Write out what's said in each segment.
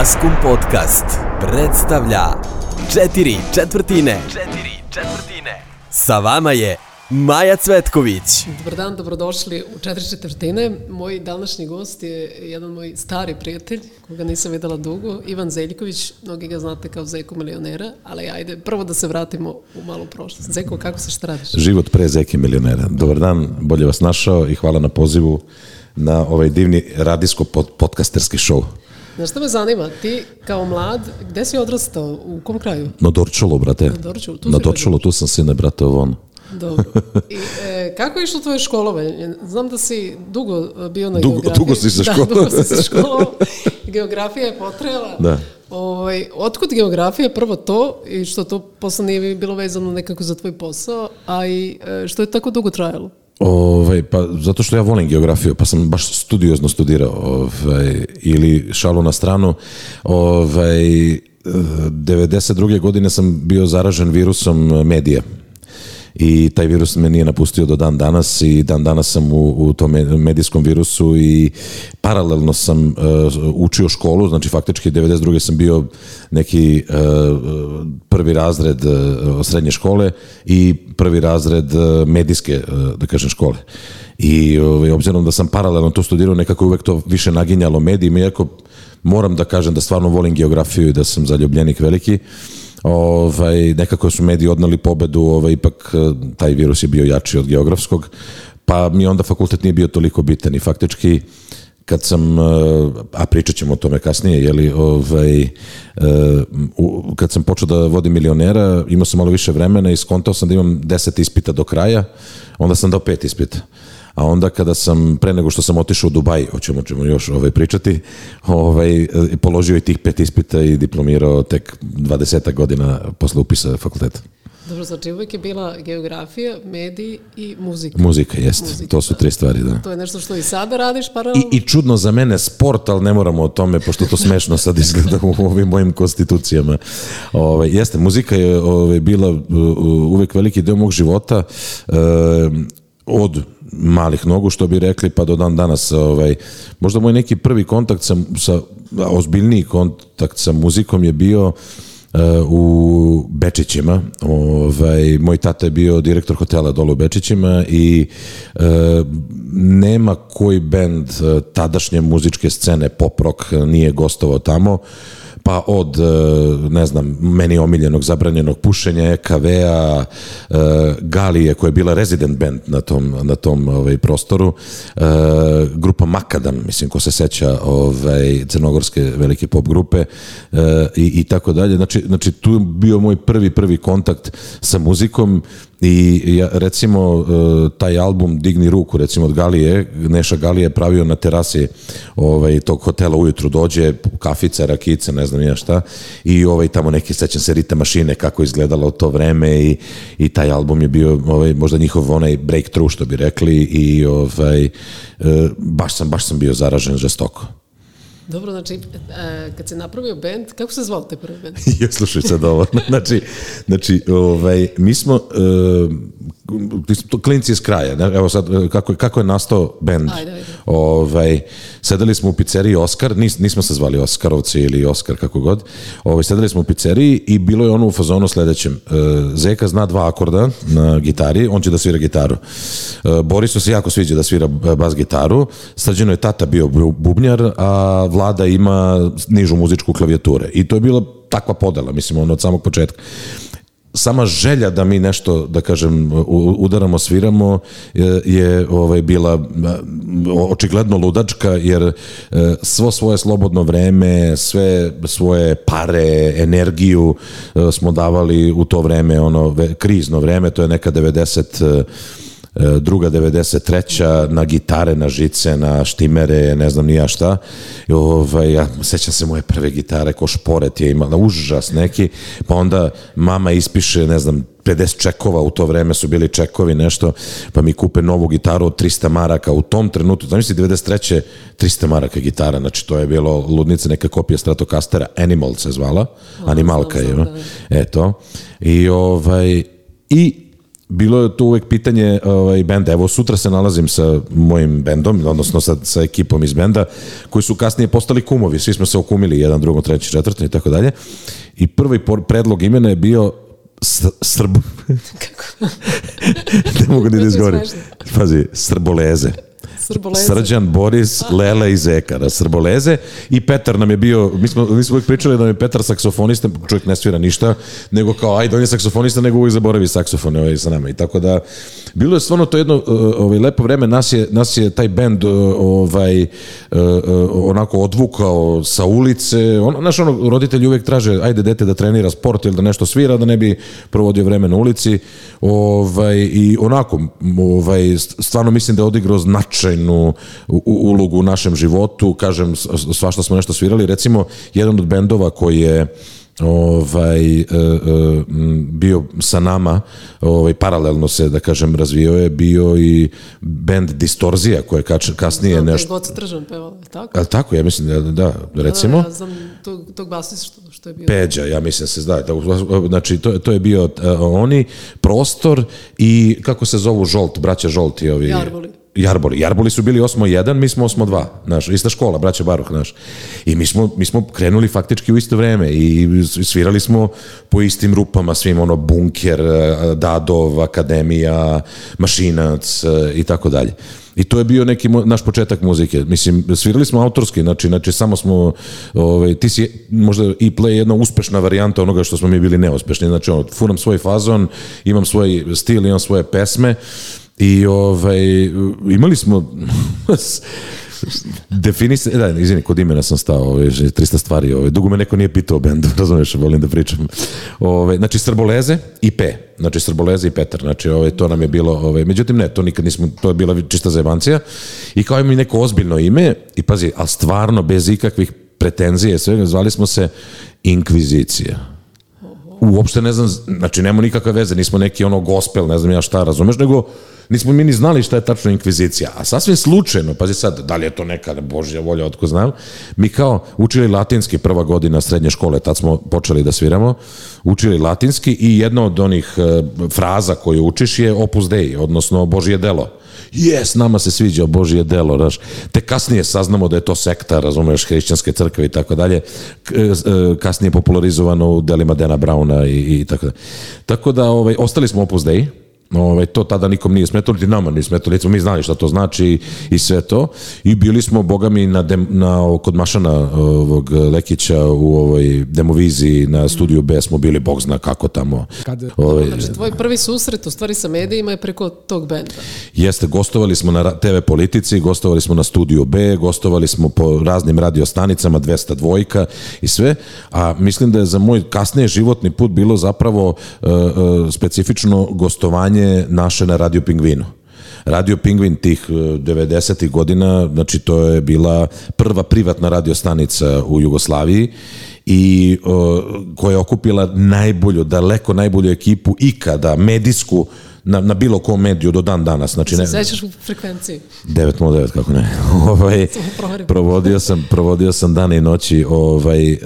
Maskum Podcast predstavlja Četiri četvrtine. Četiri četvrtine. Sa vama je Maja Cvetković. Dobar dan, dobrodošli u četiri četvrtine. Moj današnji gost je jedan moj stari prijatelj, koga nisam videla dugo, Ivan Zeljković. Mnogi ga znate kao Zeko milionera, ali ajde, prvo da se vratimo u malu prošlost. Zeko, kako se šta radiš? Život pre Zeke milionera. Dobar dan, bolje vas našao i hvala na pozivu na ovaj divni radijsko pod, podcasterski show. Znaš šta me zanima? Ti kao mlad, gde si odrastao? U kom kraju? Na Dorčulu, brate. Na Dorčulu, tu Na Dorčulu, tu sam sine, brate, ovo Dobro. I, e, kako je išlo tvoje školovanje? Znam da si dugo bio na Dugo- geografiji. dugo si se Da, školovao. dugo si se školovao. Geografija je potrela. Da. Ovaj, otkud geografija? Prvo to, i što to posle nije bilo vezano nekako za tvoj posao, a i e, što je tako dugo trajalo? Ovaj, pa zato što ja volim geografiju, pa sam baš studiozno studirao, ovaj, ili šalu na stranu, ovaj, eh, 92. godine sam bio zaražen virusom medija i taj virus me nije napustio do dan danas i dan danas sam u, u tom me- medijskom virusu i paralelno sam uh, učio školu, znači faktički 92. sam bio neki uh, prvi razred uh, srednje škole i prvi razred uh, medijske, uh, da kažem, škole. I ovaj, obzirom da sam paralelno to studirao, nekako je uvek to više naginjalo medijima, iako moram da kažem da stvarno volim geografiju i da sam zaljubljenik veliki, ovaj, nekako su mediji odnali pobedu, ovaj, ipak eh, taj virus je bio jači od geografskog, pa mi onda fakultet nije bio toliko bitan i faktički kad sam, eh, a pričat ćemo o tome kasnije, jeli, ovaj, eh, kad sam počeo da vodim milionera, imao sam malo više vremena i skontao sam da imam 10 ispita do kraja, onda sam dao pet ispita. A onda kada sam, pre nego što sam otišao u Dubaj, o čemu ćemo još ovaj, pričati, ovaj, položio i tih pet ispita i diplomirao tek 20 godina posle upisa fakulteta. Dobro, znači uvek je bila geografija, mediji i muzika. Muzika, jest. Muzika, To su tri stvari, da. To je nešto što i sada radiš paralelno? I, I čudno za mene sport, ali ne moramo o tome, pošto to smešno sad izgleda u ovim mojim konstitucijama. Ove, jeste, muzika je ove, bila uh, uvek veliki deo mog života, e, od malih nogu, što bi rekli, pa do dan danas. Ovaj, možda moj neki prvi kontakt sa, sa ozbiljniji kontakt sa muzikom je bio e, u Bečićima. Ovaj, moj tata je bio direktor hotela dole u Bečićima i e, nema koji bend e, tadašnje muzičke scene pop rock nije gostovao tamo pa od, e, ne znam, meni omiljenog zabranjenog pušenja, EKV-a, e, Galije, koja je bila resident band na tom, na tom ovaj, prostoru, e, grupa Makadam, mislim, ko se seća ovaj, crnogorske velike pop grupe i, i tako dalje. Znači, znači, tu je bio moj prvi, prvi kontakt sa muzikom i ja, recimo e, taj album Digni ruku recimo od Galije, Neša Galije je pravio na terasi ovaj, tog hotela ujutru dođe, kafica, rakica, ne znam ja šta i ovaj, tamo neki sećam se rita mašine kako izgledalo u to vreme i, i taj album je bio ovaj, možda njihov onaj breakthrough što bi rekli i ovaj, e, baš, sam, baš sam bio zaražen žestoko. Dobro, znači, e, kad si napravio band, kako se zvao taj prvi band? ja slušaj sad ovo. Znači, znači ovaj, mi smo to klinci iz kraja. Ne? Evo sad, e, kako, je- kako je nastao bend. Ajde, ajde. Ovaj, sedeli smo u pizzeriji Oskar, nis, nismo se zvali Oskarovci ili Oskar, kako god. Ovaj, sedeli smo u pizzeriji i bilo je ono u fazonu sledećem. Uh, Zeka zna dva akorda na gitari, on će da svira gitaru. Uh, Borisu se jako sviđa da svira e, bas gitaru. Srđano je tata bio bu- bubnjar, a Vlada ima nižu muzičku klavijature. I to je bila takva podela, mislim, ono od samog početka sama želja da mi nešto, da kažem, udaramo, sviramo je, je ovaj, bila a, očigledno ludačka, jer e, svo svoje slobodno vreme, sve svoje pare, energiju e, smo davali u to vreme, ono, krizno vreme, to je neka 90 e, druga 93. na gitare, na žice, na štimere, ne znam ni ja šta. I, ovaj, ja sećam se moje prve gitare, ko šporet je imala, užas neki, pa onda mama ispiše, ne znam, 50 čekova u to vreme su bili čekovi nešto, pa mi kupe novu gitaru od 300 maraka u tom trenutku, znači si 93. 300 maraka gitara, znači to je bilo ludnica, neka kopija Stratocastera, Animal se zvala, Animalka je, znam, eto, i ovaj, i bilo je to uvek pitanje ovaj, benda. Evo, sutra se nalazim sa mojim bendom, odnosno sa, sa ekipom iz benda, koji su kasnije postali kumovi. Svi smo se okumili, jedan, drugom, treći, četvrti i tako dalje. I prvi predlog imena je bio Srb... Kako? ne mogu ni da izgovorim. Pazi, Srboleze. Srboleze. Srđan, Boris, Lela i Zeka, da, Srboleze. I Petar nam je bio, mi smo, mi smo uvijek pričali da nam je Petar saksofonista, čovjek ne svira ništa, nego kao, ajde, on je saksofonista, nego uvijek zaboravi saksofon ovaj, sa nama. I tako da, bilo je stvarno to jedno uh, ovaj, lepo vreme, nas je, nas je taj bend uh, ovaj, uh, onako odvukao sa ulice. On, naš ono, roditelji uvijek traže, ajde dete da trenira sport ili da nešto svira, da ne bi provodio vreme na ulici. Ovaj, I onako, ovaj, stvarno mislim da je odigrao značajno značajnu ulogu u našem životu, kažem, svašta smo nešto svirali, recimo, jedan od bendova koji je ovaj, e, e, bio sa nama, ovaj, paralelno se, da kažem, razvio je, bio i band Distorzija, koja je kasnije znam, nešto... Goca Tržan pevala, tako? Ali tako, ja mislim da, da, recimo... Da, ja znam tog, tog basista što, što je bio. Peđa, ja mislim da se zna. Da, znači, to, to je bio uh, oni, prostor i, kako se zovu, Žolt, braća Žolt i ovi... Jarboli. Jarboli. Jarboli su bili 8-1, mi smo 8-2, znaš, ista škola, braća Baruh, znaš. I mi smo, mi smo krenuli faktički u isto vreme i svirali smo po istim rupama, svim ono, Bunker, Dadov, Akademija, Mašinac i tako dalje. I to je bio neki naš početak muzike. Mislim, svirali smo autorski, znači, znači samo smo, ovaj, ti si možda i play jedna uspešna varijanta onoga što smo mi bili neuspešni. Znači, ono, furam svoj fazon, imam svoj stil, imam svoje pesme I ovaj, imali smo definisane, da, izvini, kod imena sam stao, ovaj, 300 stvari, ovaj, dugo me neko nije pitao o bendu, razumeš, volim da pričam. Ovaj, znači, Srboleze i P, znači Srboleze i Petar, znači ovaj, to nam je bilo, ovaj, međutim ne, to nikad nismo, to je bila čista zajebancija i kao ima neko ozbiljno ime i pazi, ali stvarno bez ikakvih pretenzije, sve, zvali smo se Inkvizicija uopšte ne znam, znači nema nikakve veze, nismo neki ono gospel, ne znam ja šta, razumeš, nego nismo mi ni znali šta je tačno inkvizicija, a sasvim slučajno, pazi sad, da li je to neka božja volja, otko znam, mi kao učili latinski prva godina srednje škole, tad smo počeli da sviramo, učili latinski i jedna od onih e, fraza koju učiš je opus dei, odnosno božje delo jes, nama se sviđa Božije delo, raš. Te kasnije saznamo da je to sekta, razumeš, hrišćanske crkve i tako dalje, e, kasnije popularizovano u delima Dena Brauna i, i tako dalje. Tako da, ovaj, ostali smo Opus Dei, Ovaj, to tada nikom nije smetalo, niti nama nije smetalo, nismo mi znali šta to znači i sve to. I bili smo, boga mi, na, dem, na kod Mašana ovog Lekića u ovoj demoviziji na studiju B smo bili, bog zna kako tamo. Kad, ovaj, znači, tvoj prvi susret u stvari sa medijima je preko tog benda. Jeste, gostovali smo na TV Politici, gostovali smo na studiju B, gostovali smo po raznim radiostanicama, 200 dvojka i sve, a mislim da je za moj kasnije životni put bilo zapravo uh, uh, specifično gostovanje izdanje naše na Radio Pingvinu. Radio Pingvin tih 90. E, godina, znači to je bila prva privatna radiostanica u Jugoslaviji i o, koja je okupila najbolju, daleko najbolju ekipu ikada, medijsku, na, na bilo kom mediju do dan danas. Znači, ne, sećaš u frekvenciji? 909, kako ne. ovaj, provodio, sam, provodio sam dane i noći ovaj, uh,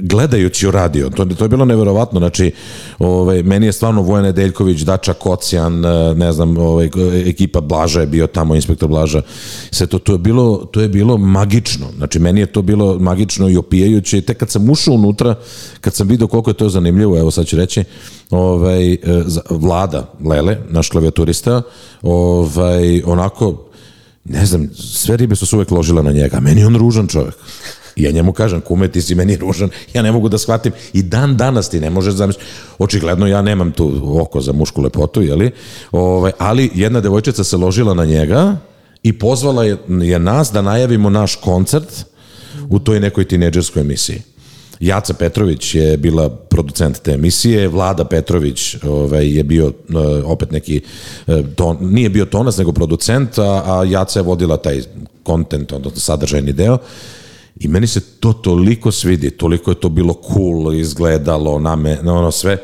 gledajući u radio. To, to je bilo neverovatno. Znači, ovaj, meni je stvarno Vojana Deljković, Dača Kocijan, uh, ne znam, ovaj, ekipa Blaža je bio tamo, inspektor Blaža. Sve to, to, je bilo, to je bilo magično. Znači, meni je to bilo magično i opijajuće. I tek kad sam ušao unutra, kad sam vidio koliko je to zanimljivo, evo sad ću reći, ovaj, e, vlada Lele, naš klavijaturista, ovaj, onako, ne znam, sve ribe su se uvek ložile na njega. Meni je on ružan čovjek. I ja njemu kažem, kume, ti si meni ružan, ja ne mogu da shvatim. I dan danas ti ne možeš zamisliti. Očigledno ja nemam tu oko za mušku lepotu, jeli? Ovaj, ali jedna devojčica se ložila na njega i pozvala je, je nas da najavimo naš koncert u toj nekoj tineđerskoj emisiji. Jaca Petrović je bila producent te emisije, Vlada Petrović ovaj, je bio eh, opet neki, eh, ton, nije bio tonac, nego producent, a, a Jaca je vodila taj kontent, odnosno sadržajni deo. I meni se to toliko svidi, toliko je to bilo cool, izgledalo, na me, na ono sve,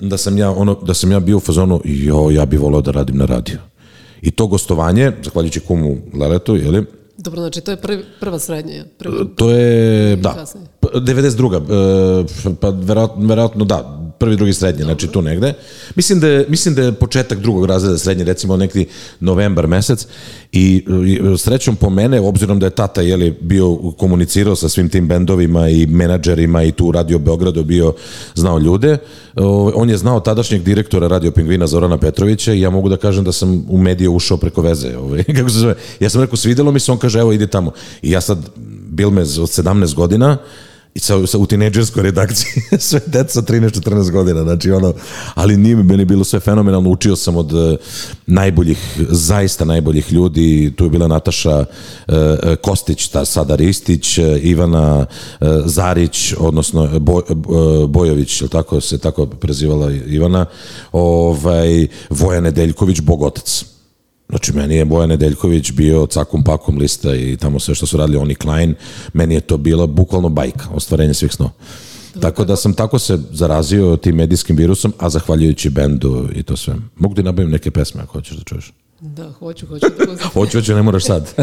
da sam ja, ono, da sam ja bio u fazonu, jo, ja bih volao da radim na radio. I to gostovanje, zahvaljujući kumu Leletu, jeli, Dobro, znači to je prvi, prva srednja. Prvi, to je, da, kasnije. 92. E, pa verovatno, verovatno da, prvi, drugi, srednje, znači tu negde. Mislim da, je, mislim da je početak drugog razreda srednje, recimo neki novembar mesec i, srećom po mene, obzirom da je tata jeli, bio komunicirao sa svim tim bendovima i menadžerima i tu Radio Beogradu bio znao ljude, on je znao tadašnjeg direktora Radio Pingvina Zorana Petrovića i ja mogu da kažem da sam u medije ušao preko veze. Ovaj, kako se zove? Ja sam rekao, svidelo mi se, on kaže, evo, ide tamo. I ja sad, bil me od 17 godina, i sa, sa, u tinejdžerskoj redakciji, sve deca 13-14 godina, znači ono, ali nije mi meni bilo sve fenomenalno, učio sam od uh, najboljih, zaista najboljih ljudi, tu je bila Nataša uh, Kostić, ta sada Ristić, uh, Ivana Zarić, odnosno Boj, Bojović, je tako se tako prezivala Ivana, ovaj, Voja Nedeljković, Bogotac Znači, meni je Bojan Nedeljković bio cakom pakom lista i tamo sve što su radili oni Klein, meni je to bilo bukvalno bajka, ostvarenje svih snova. Tako da sam tako se zarazio tim medijskim virusom, a zahvaljujući bendu i to sve. Mogu ti nabavim neke pesme ako hoćeš da čuješ? Da, hoću, hoću. Da hoću, hoću, ne moraš sad.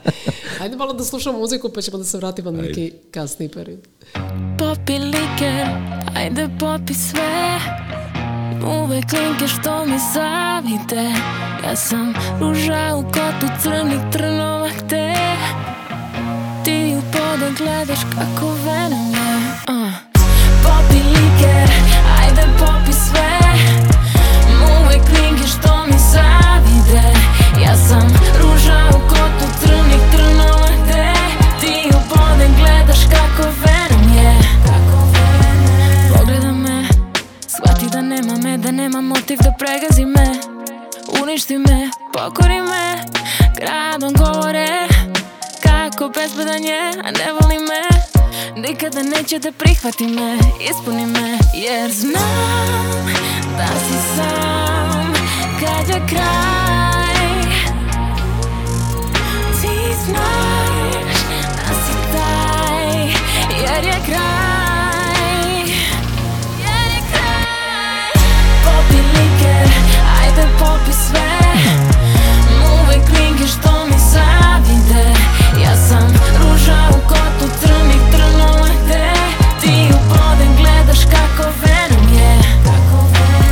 Ajde malo da slušamo muziku pa ćemo da se vratimo na neki kasni period. Popi liker, ajde popi sve Uvek linke što mi zavide Ja sam ruža u kotu crnih trnova gde Ti u poda gledaš kako venom je uh. Popi liker, ajde popi sve. Uvek linke što mi zavide Ja sam ruža u kotu Da nema motiv da pregazi me. Uništi me, pokori me Gradom govore. Kako bezbedan je, a ne voli me. Nikada neće da prihvati me Ispuni me, jer znam Da si sam Kad je kraj. Ti znaš Da si taj Jer je kraj Ajde popi sve Uvek linke što mi zavide Ja sam ruža u kotu crnih trnova gde Ti u poden gledaš kako venom je.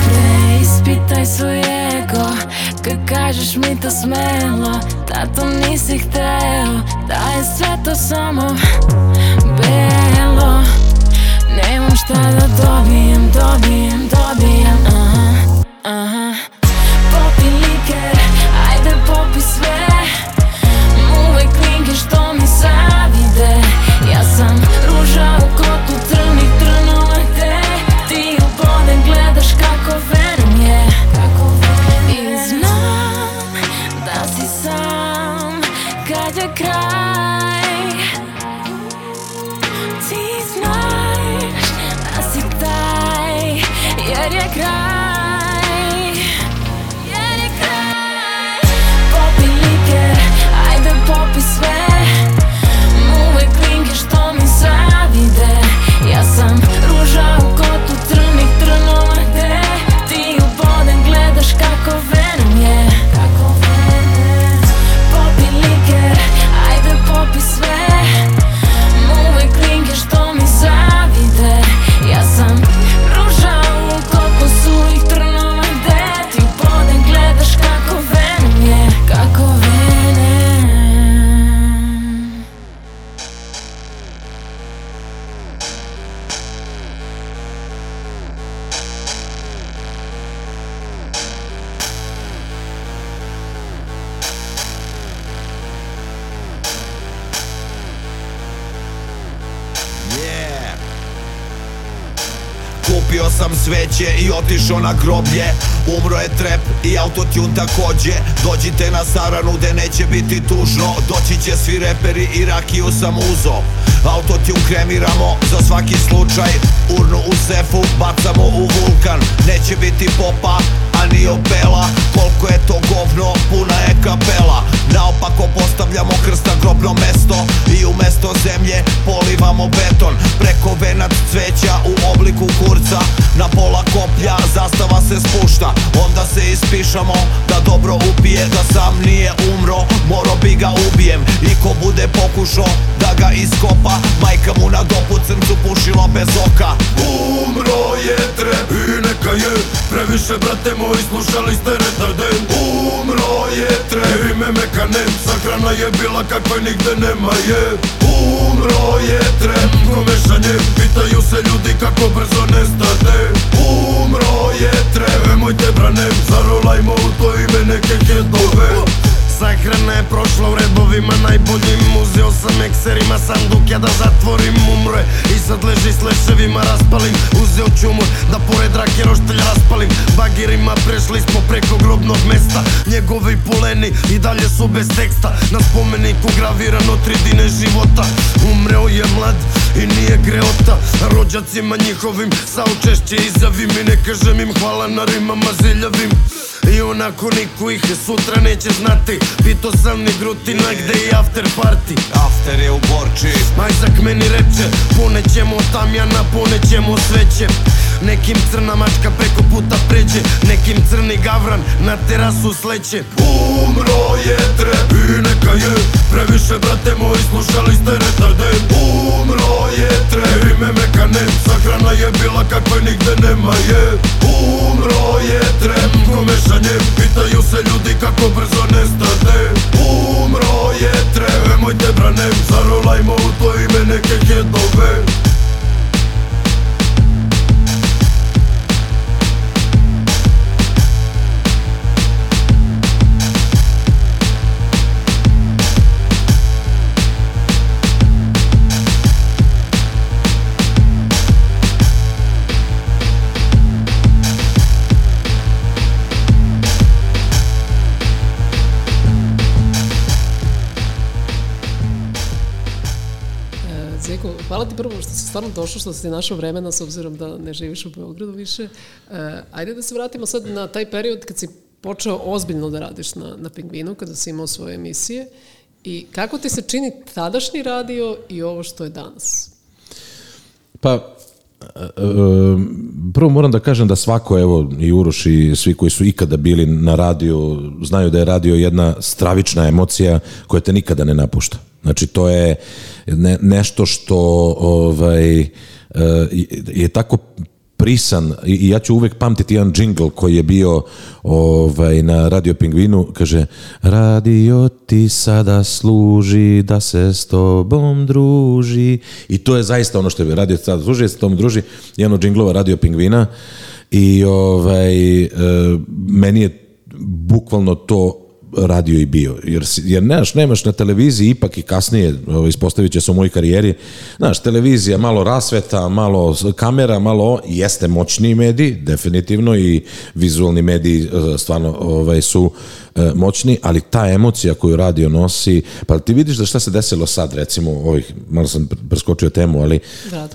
Preispitaj svoj ego Kad kažeš mi to smelo. Da to nisi hteo Da je sve to samo belo. Nemam šta da dobijem, dobijem, dobijem Aha, aha Popi liker, ajde popi sve otišao na groblje Umro je trep i autotune takođe. Dođite na saranu gde neće biti tužno. Doći će svi reperi i rakiju sam uzo. Autotune kremiramo za svaki slučaj. Urnu u sefu bacamo u vulkan. Neće biti popa, a ni opela Koliko je to govno, puna je kapela. Naopako postavljamo krst na grobno mesto I umesto zemlje polivamo beton. Preko venac cveća u obliku kurca. Na pola koplja zastava se spušta. Onda se ispišamo da dobro upije Da sam nije umro, moro bi ga ubijem I ko bude pokušao da ga iskopa Majka mu na dopu crncu pušila bez oka Previše, brate moji, slušali ste retarden Umro je trep, ime mekanem Sahrana je bila kakva nigde nema je. Umro je trep, komešanje Pitaju se ljudi kako brzo nestade. Umro je trep, nemojte branem Zarolajmo u to ime neke hedove Sahrana je prošla u redovima najboljim Uzeo sam ekserima sanduk ja da zatvorim umre. I sad leži s leševima raspalim Uzeo ću umor da pored rake roštelj raspalim. Bagirima prešli smo preko grobnog mesta Njegovi poleni i dalje su bez teksta. Na spomeniku gravirano tri dine života. Umreo je mlad i nije greota. Rođacima njihovim saučešće izjavim I ne kažem im hvala na rimama ziljavim i onako niko ih sutra neće znati. Pito sam ni grutina gde je after party. After je u Borči. Majzak meni reče Ponećemo tamjana, ponećemo sveće Nekim crna mačka preko puta pređe Nekim crni gavran na terasu sleće. Umro je trep i neka je Previše brate moji slušali ste retarden Umro je trep ime mekanem Sahrana je bila kakva nigde nema je. Umro je trep komešanje Pitaju se ljudi kako brzo nestade. Umro je trep Nemojte branem Zarolajmo u to ime neke hedove hvala ti prvo što si stvarno došao, što si našao vremena s obzirom da ne živiš u Beogradu više. E, ajde da se vratimo sad na taj period kad si počeo ozbiljno da radiš na, na Pingvinu, kada si imao svoje emisije. I kako ti se čini tadašnji radio i ovo što je danas? Pa, prvo moram da kažem da svako, evo i Uroš i svi koji su ikada bili na radiju, znaju da je radio jedna stravična emocija koja te nikada ne napušta. Znači to je ne, nešto što ovaj, e, je tako prisan i ja ću uvek pamtiti jedan džingl koji je bio ovaj, na Radio Pingvinu, kaže radio ti sada služi da se s tobom druži. I to je zaista ono što je radio ti sada služi, da se s tobom druži, jedan od džinglova Radio Pingvina. I ovaj, e, meni je bukvalno to radio i bio. Jer, jer nemaš, nemaš na televiziji, ipak i kasnije, ispostavit će se u mojoj karijeri, znaš, televizija, malo rasveta, malo kamera, malo, jeste moćniji medij, definitivno, i vizualni mediji eh, stvarno ovaj, su eh, moćni, ali ta emocija koju radio nosi, pa ti vidiš da šta se desilo sad, recimo, ovih, malo sam pr- preskočio temu, ali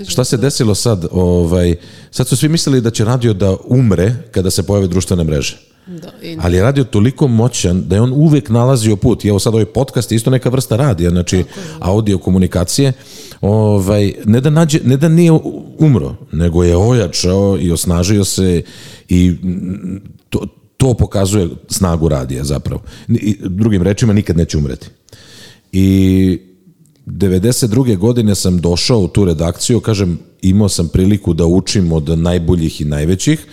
ću šta se desilo sad, ovaj, sad su svi mislili da će radio da umre kada se pojave društvene mreže. Da, i Ali je radio toliko moćan da je on uvek nalazio put. I evo sad ovaj podcast je isto neka vrsta radija, znači audio komunikacije. Ovaj, ne, da nađe, ne da nije umro, nego je ojačao i osnažio se i to, to pokazuje snagu radija zapravo. I, drugim rečima, nikad neće umreti. I 92. godine sam došao u tu redakciju, kažem, imao sam priliku da učim od najboljih i najvećih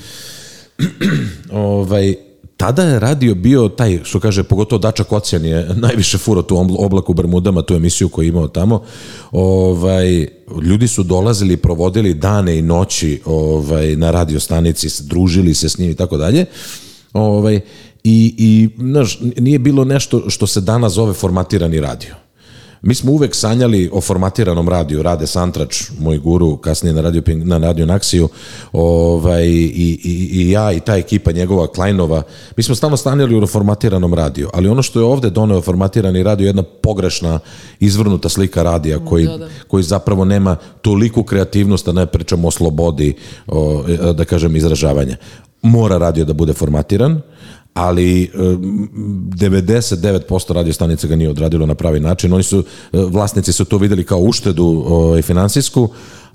ovaj, tada je radio bio taj, što kaže, pogotovo Dača Kocijan je najviše furo tu obl- oblaku u Bermudama, tu emisiju koju je imao tamo. Ovaj, ljudi su dolazili, provodili dane i noći ovaj, na radio stanici, družili se s njim i tako dalje. Ovaj, I, i znaš, nije bilo nešto što se danas zove formatirani radio. Mi smo uvek sanjali o formatiranom radiju, Rade Santrač, moj guru, kasnije na Radio, na radio Naksiju, ovaj, i, i, i ja i ta ekipa njegova, Klajnova, mi smo stalno sanjali o formatiranom radiju, ali ono što je ovde doneo formatirani radio je jedna pogrešna, izvrnuta slika radija koji, Da, da. koji zapravo nema toliku kreativnost, da ne pričamo o slobodi, o, da kažem, izražavanja. Mora radio da bude formatiran, ali em, 99% radio stanica ga nije odradilo na pravi način. Oni su, e, vlasnici su to videli kao uštedu ovaj, finansijsku,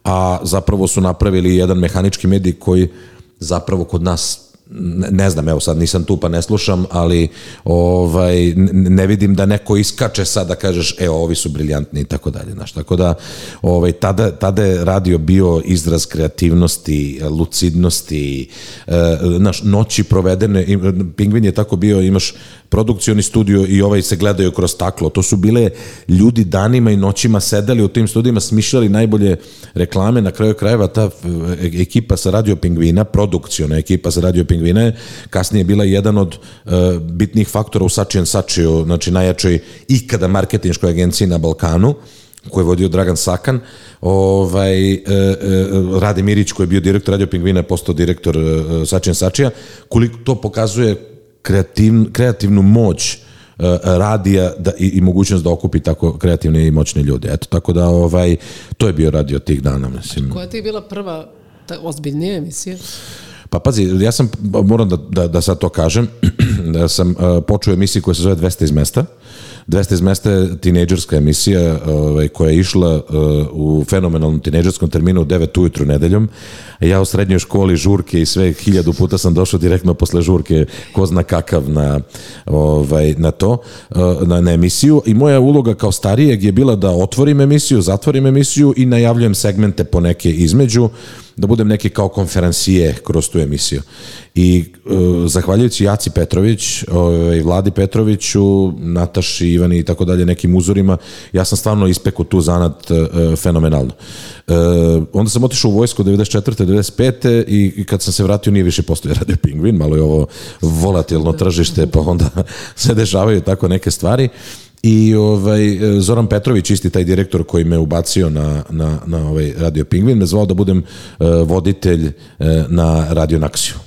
a zapravo su napravili jedan mehanički medij koji zapravo kod nas ne, znam, evo sad nisam tu pa ne slušam, ali ovaj, ne vidim da neko iskače sad da kažeš, evo, ovi su briljantni i tako dalje, znaš, tako da ovaj, tada, tada je radio bio izraz kreativnosti, lucidnosti, e, znaš, noći provedene, Pingvin je tako bio, imaš produkcioni studio i ovaj se gledaju kroz staklo. To su bile ljudi danima i noćima sedeli u tim studijima, smišljali najbolje reklame, na kraju krajeva ta ekipa sa Radio Pingvina, produkciona ekipa sa Radio Pingvina je kasnije bila jedan od uh, bitnih faktora u Sačijan Sačiju, znači najjačoj ikada marketinškoj agenciji na Balkanu, koju je vodio Dragan Sakan, ovaj, e, e, Rade Mirić koji je bio direktor Radio Pingvina, je postao direktor e, Sačijan Sačija, koliko to pokazuje kreativ, kreativnu moć radija da, i, i mogućnost da okupi tako kreativne i moćne ljude. Eto, tako da ovaj, to je bio radio tih dana, mislim. Koja ti je bila prva ta ozbiljnija emisija? Pa pazi, ja sam, moram da, da, da sad to kažem, da sam uh, počeo emisiju koja se zove 200 iz mesta. 200 iz mesta je tinejdžerska emisija ovaj, koja je išla uh, u fenomenalnom tinejdžerskom terminu u 9 ujutru nedeljom. Ja u srednjoj školi žurke i sve hiljadu puta sam došao direktno posle žurke ko zna kakav na, ovaj, na to, uh, na, na emisiju i moja uloga kao starijeg je bila da otvorim emisiju, zatvorim emisiju i najavljujem segmente po neke između da budem neki kao konferencije kroz tu emisiju. I uh, zahvaljujući Jaci Petrović, ovaj, Vladi Petroviću, Nataši, Ivani i tako dalje, nekim uzorima, ja sam stvarno ispekao tu zanat uh, fenomenalno. Uh, onda sam otišao u vojsku 94. 95. I, i kad sam se vratio nije više postoje radio Pingvin, malo je ovo volatilno tržište, pa onda se dešavaju tako neke stvari. I ovaj, Zoran Petrović, isti taj direktor koji me ubacio na, na, na ovaj Radio Pingvin, me zvao da budem uh, voditelj uh, na Radio Naksiju.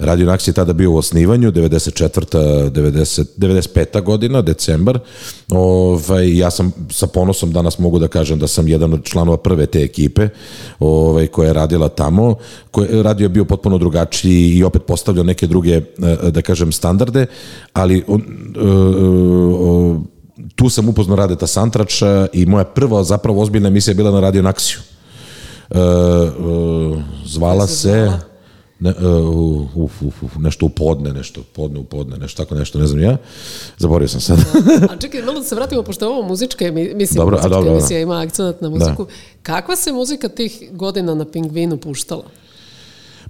Radio Naks je tada bio u osnivanju, 94. 90, 95. godina, decembar. Ovaj, ja sam sa ponosom danas mogu da kažem da sam jedan od članova prve te ekipe ovaj, koja je radila tamo. Koje, radio je bio potpuno drugačiji i opet postavljao neke druge, da kažem, standarde, ali uh, uh, tu sam upoznao Radeta Santrača i moja prva zapravo ozbiljna emisija je bila na Radio Naksiju. Uh, uh, zvala se... Ne, uh, uf, uf, uf, nešto u podne, nešto podne u podne, nešto tako nešto, ne znam ja. Zaboravio sam sad. a čekaj, malo da se vratimo, pošto je ovo muzička mislim, dobro, muzička dobro, emisija ima akcenat na muziku. Da. Kakva se muzika tih godina na Pingvinu puštala?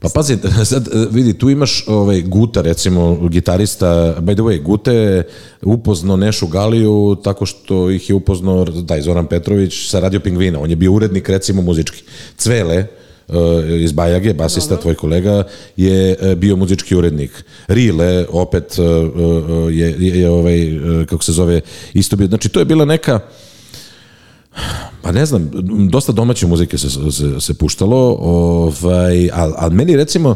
Pa pazi, sad vidi, tu imaš ovaj, Guta, recimo, gitarista, by the way, Guta je upoznao Nešu Galiju tako što ih je upoznao, daj, Zoran Petrović sa Radio Pingvina, on je bio urednik, recimo, muzički. Cvele, eh, iz Bajage, basista, Dobro. tvoj kolega, je eh, bio muzički urednik. Rile, opet, eh, je, je, je ovaj, kako se zove, isto bio. Znači, to je bila neka, Pa ne znam, dosta domaće muzike se, se, se puštalo, ovaj, ali al meni recimo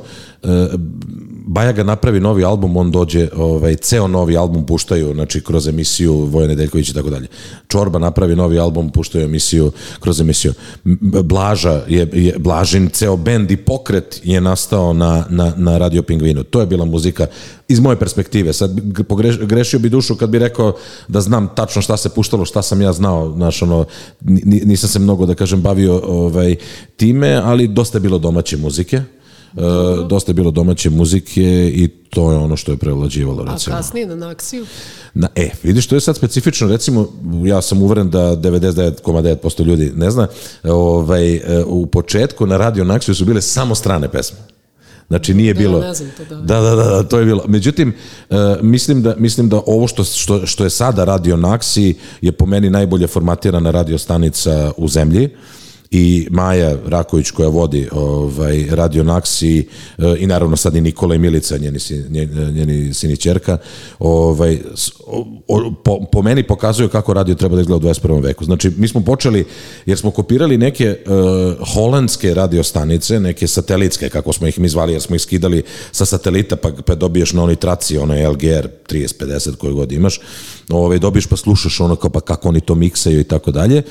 Baja ga napravi novi album, on dođe, ovaj, ceo novi album puštaju, znači kroz emisiju Vojane Deljković i tako dalje. Čorba napravi novi album, puštaju emisiju kroz emisiju. Blaža je, je Blažin, ceo bend i pokret je nastao na, na, na Radio Pingvinu. To je bila muzika iz moje perspektive. Sad pogreš, grešio bi dušu kad bi rekao da znam tačno šta se puštalo, šta sam ja znao, znaš, ono, nisam se mnogo, da kažem, bavio ovaj, time, ali dosta je bilo domaće muzike. Uh, dosta je bilo domaće muzike i to je ono što je prevlađivalo recimo. A kasnije na Naksiju? Na, e, vidiš, to je sad specifično, recimo, ja sam uveren da 99,9% ljudi ne zna, ovaj, e, u početku na Radio Naksiju su bile samo strane pesme. Znači nije da, bilo. Ne znam to, da. da. Da, da, da, to je bilo. Međutim, uh, mislim, da, mislim da ovo što, što, što je sada Radio Naksi je po meni najbolje formatirana radio stanica u zemlji. Uh, i Maja Raković koja vodi ovaj, Radio Naksi e, i naravno sad i Nikola i Milica, njeni, njeni, njeni sin i čerka, ovaj, po, po meni pokazuju kako radio treba da izgleda u 21. veku. Znači, mi smo počeli, jer smo kopirali neke uh, holandske radio stanice, neke satelitske, kako smo ih mi zvali, jer smo ih skidali sa satelita, pa, pa dobiješ na onoj traci, onaj LGR 30-50 koju god imaš, ovaj, dobiješ pa slušaš ono kao pa kako oni to miksaju i tako dalje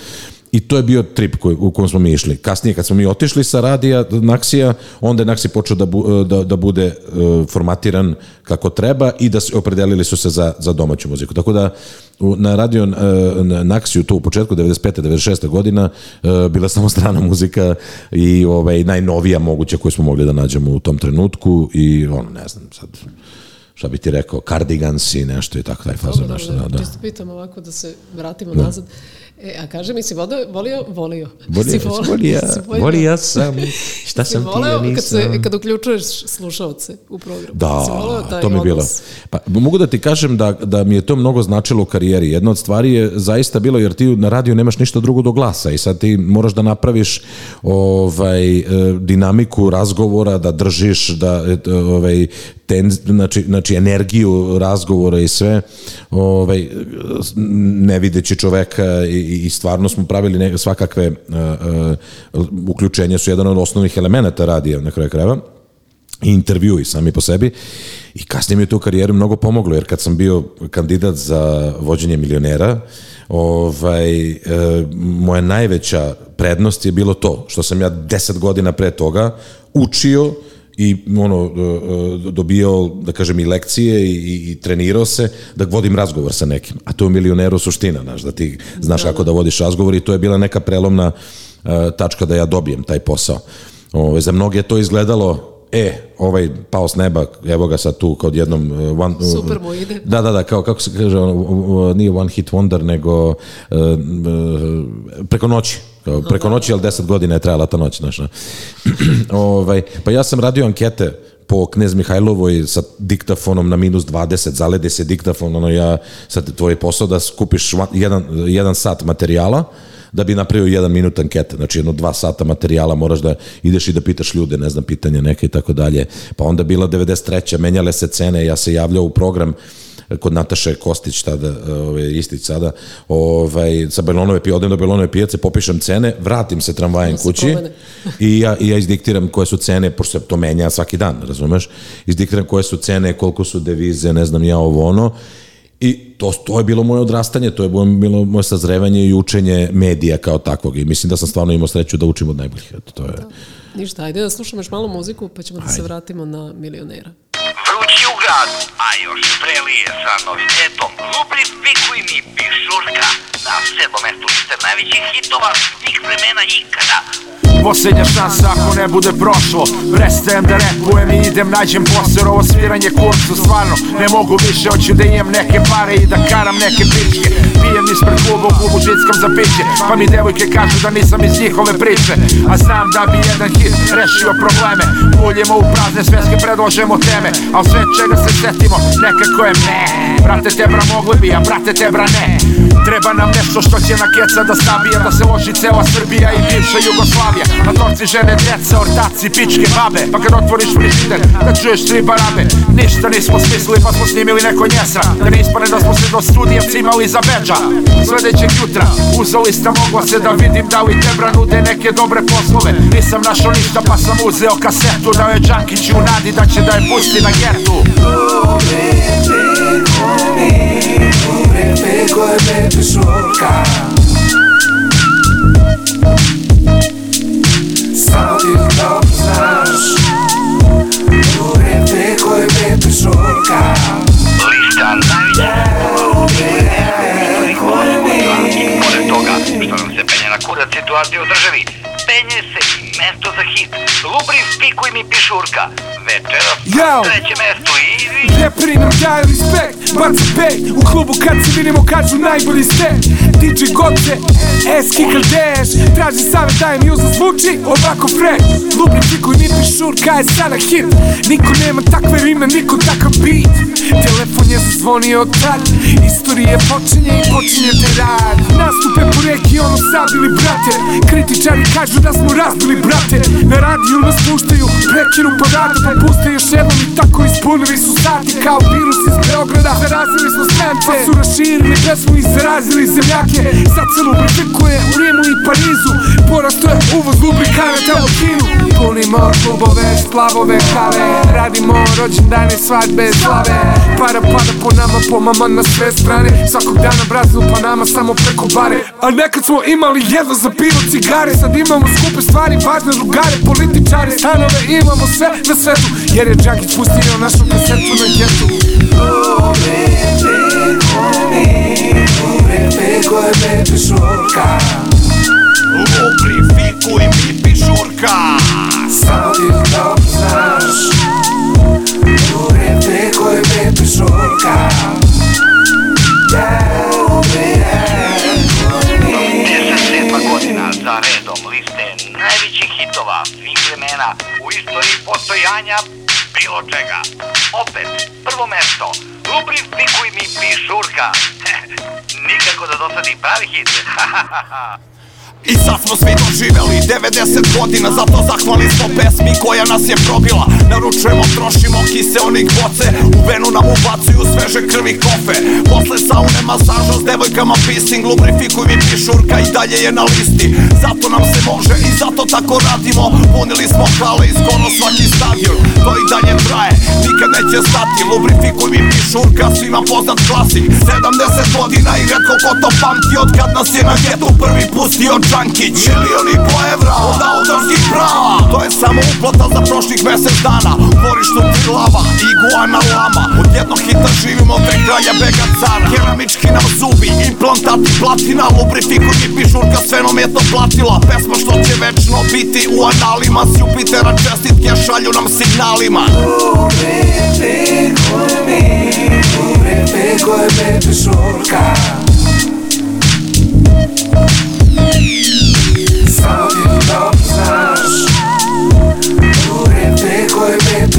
I to je bio trip koji, u kojem smo mi išli. Kasnije kad smo mi otišli sa radija Naksija, onda je Naksi počeo da, bu, da, da bude uh, formatiran kako treba i da se opredelili su se za, za domaću muziku. Tako da u, na radio uh, na Naksiju tu u početku 95. 96. godina uh, bila samo strana muzika i ovaj najnovija moguća koju smo mogli da nađemo u tom trenutku i ono ne znam sad šta bi ti rekao, cardigans i nešto i tako taj fazon. Nešto, da, da, da. Čisto pitam ovako da se vratimo nazad. E, a kaže mi, si volio, volio, volio. Volio, Si volio, volio, si volio sam, šta sam ti, ja kad, nisam. se, kad uključuješ slušaoce u programu. Da, Si voleo taj to mi je bilo. Pa, mogu da ti kažem da, da mi je to mnogo značilo u karijeri. Jedna od stvari je zaista bilo, jer ti na radiju nemaš ništa drugo do glasa i sad ti moraš da napraviš ovaj, e, dinamiku razgovora, da držiš, da e, ovaj, ten, znači, znači energiju razgovora i sve ovaj, ne videći čoveka i, i stvarno smo pravili ne, svakakve uh, uh, uključenja su jedan od osnovnih elemenata radija na kraju krajeva i intervjui sami po sebi. I kasnije mi je to u karijeri mnogo pomoglo jer kad sam bio kandidat za vođenje milionera ovaj, e, moja najveća prednost je bilo to što sam ja deset godina pre toga učio i ono e, e, dobio da kažem i lekcije i, i, trenirao se da vodim razgovor sa nekim a to je u milioneru suština znaš, da ti znaš kako da vodiš razgovor i to je bila neka prelomna e, tačka da ja dobijem taj posao Ove, za mnoge je to izgledalo e, ovaj pao s neba, evo ga sad tu kod jednom one, Super mu ide. Da, da, da, kao kako se kaže, nije one hit wonder, nego uh, preko noći. Preko noći, ali 10 godina je trajala ta noć, znaš. ovaj, pa ja sam radio ankete po Knez Mihajlovoj sa diktafonom na minus 20, zalede se diktafon, ono ja, sad tvoj posao da skupiš jedan, jedan sat materijala, da bi napravio jedan minut ankete, znači jedno dva sata materijala moraš da ideš i da pitaš ljude, ne znam, pitanja neke i tako dalje. Pa onda bila 93. menjale se cene, ja se javljao u program kod Nataše Kostić tada, ovaj, Istić sada, ovaj, sa Belonove pijace, odem do Belonove pijace, popišem cene, vratim se tramvajem Da kući i ja, i ja izdiktiram koje su cene, pošto se to menja svaki dan, razumeš? Izdiktiram koje su cene, koliko su devize, ne znam ja ovo ono, I to, to je bilo moje odrastanje, to je bilo, moje sazrevanje i učenje medija kao takvog. I mislim da sam stvarno imao sreću da učim od najboljih. Eto, to je... Ništa, ajde da slušamo još malo muziku pa ćemo da se vratimo na milionera. Vrući u gradu, a još prelije sa novitetom. Lubric Pikuj mi pišurka. Na sedmom mestu liste najvećih hitova svih vremena ikada. Posljednja šansa ako ne bude prošlo. Prestajem da repujem i idem nađem posao. Ovo sviranje kursu stvarno ne mogu više. Hoću da imam neke pare i da karam neke pičke. Pijem ispred kluba u klubu žickam za piće. Pa mi devojke kažu da nisam iz njihove priče. A znam da bi jedan hit rešio probleme. Uljemo u prazne sveske predložemo teme A sve čega se setimo nekako je me. Brate te bra mogli bi, a brate te bra ne. Treba nam nešto što će na keca da sabija Da se loži cela Srbija i bivša Jugoslavija. Na torci žene, djeca, ortaci, pičke, babe. Pa kad otvoriš frižider, da čuješ tri barabe. Ništa nismo smislili pa smo snimili neko njesra Da ne ispane da smo se do studija cimali za beđa Sledećeg jutra, uza lista mogla se da vidim Da li Tebra nude neke dobre poslove. Nisam našao ništa pa sam uzeo kasetu Dao je Đankić u nadi da će da je pusti na gertu Lista najvećih i pored toga što nam se penje na kurac situacije u državi Penje se i mesto za hit. Lubric Pikuj mi pišurka. Večeras Yo! na trećem mestu i... Reperi nam daju respekt, baca pej U klubu kad se vidimo kažu najbolji ste DJ Goce, Eski Kaldeš Traži savjet dajem i uzno zvuči ovako fresh. Lubni pikuj mi pišurka je sada hit. Niko nema takve rime, niko takav beat Telefon je zazvonio tad Istorije počinje i počinje te rad. Nastupe po reki ono sad ili brate. Kritičari kažu da smo razbili brate. Na radiju nas puštaju, prekinu pa vrata Pa puste još jednom i tako ispunili su sati. Kao virus iz Beograda, zarazili smo strance. Pa su raširili pesmu i zarazili zemljake Sad se lubrifikuje u Rimu i Parizu. Porasto je uvoz lubrikanata u Kinu. Punimo klubove, splavove, kave Radimo rođendane, svadbe, slave Para pada po nama, po mama na sve strane. Svakog dana Brazil pa nama samo preko bare. A nekad smo imali jedno za pivo cigare. Sad imamo skupe stvari, važne drugare Političare, stanove, imamo sve na svetu Jer je Džakić pustio našu kasetu na getu Lubrifikuj mi pišurka sedma da dosadi pravi hit. I sad smo svi doživeli 90 godina Zato zahvali smo pesmi koja nas je probila. Naručujemo, trošimo kiseonik boce. U venu nam ubacuju sveže krvi kofe. Posle saune masaža s devojkama pissing Lubrifikuj mi pišurka i dalje je na listi. Zato nam se može i zato tako radimo. Punili smo hale i skoro svaki stadion. To i dalje traje, nikad neće stati. Lubrifikuj mi pišurka, svima poznat klasik. 70 godina i redko ko to pamti Od kad nas je na getu prvi pustio Džankić Milion i po evra od autorskih prava. To je samo uplata za prošlih mesec dana. U dvorištu Trilava, iguana lama. Od jednog hita živimo tre kralja bega cara. Keramički nam zubi, implantati platina. Lubrifikuj mi pišurka sve nam je to platila. Pesma što će večno biti u analima. S Jupitera čestitke šalju nam signalima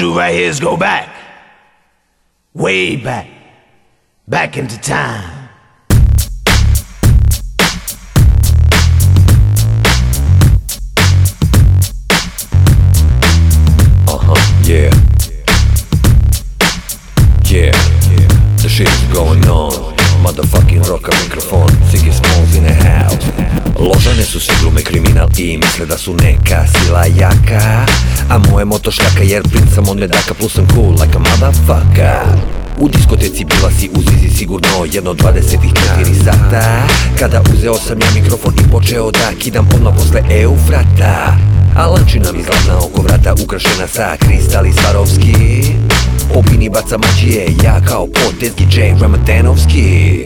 do right here is go back. Way back. Back into time. Su glume kriminal i misle da su neka sila jaka. A moje moto šljaka jer princ sam od medaka plus sam cool like a motherfucker. U diskoteci bila si u zizi sigurno jedno 24 sata. Kada uzeo sam ja mikrofon i počeo da kidam odmah posle Eufrata. A lančina mi zlatna oko vrata ukrašena sa kristali Svarovski Opini baca mađije, ja kao potez DJ Ramatenovski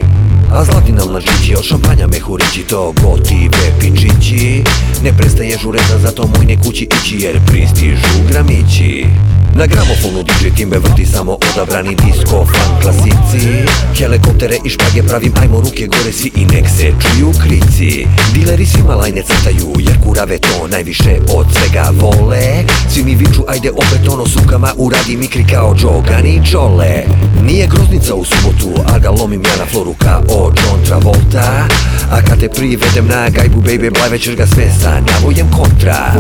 a zlatina na od šampanja mehurići To gotive pičići Ne prestaje žureza, zato moj ne kući ići Jer pristižu gramići Na gramofonu DJ timbe vrti samo odabrani disco fan klasici. Helikoptere i špage pravim, ajmo ruke gore svi i nek se čuju krici Dileri svima lajne crtaju, jer kurave to najviše od svega vole. Svi mi viču, ajde opet ono sukama uradi mikri kao džogani čole Nije groznica u subotu, a ga lomim ja na floru kao John Travolta. A kad te privedem na gajbu, baby, blajve ćeš ga sve sa navojem kontra.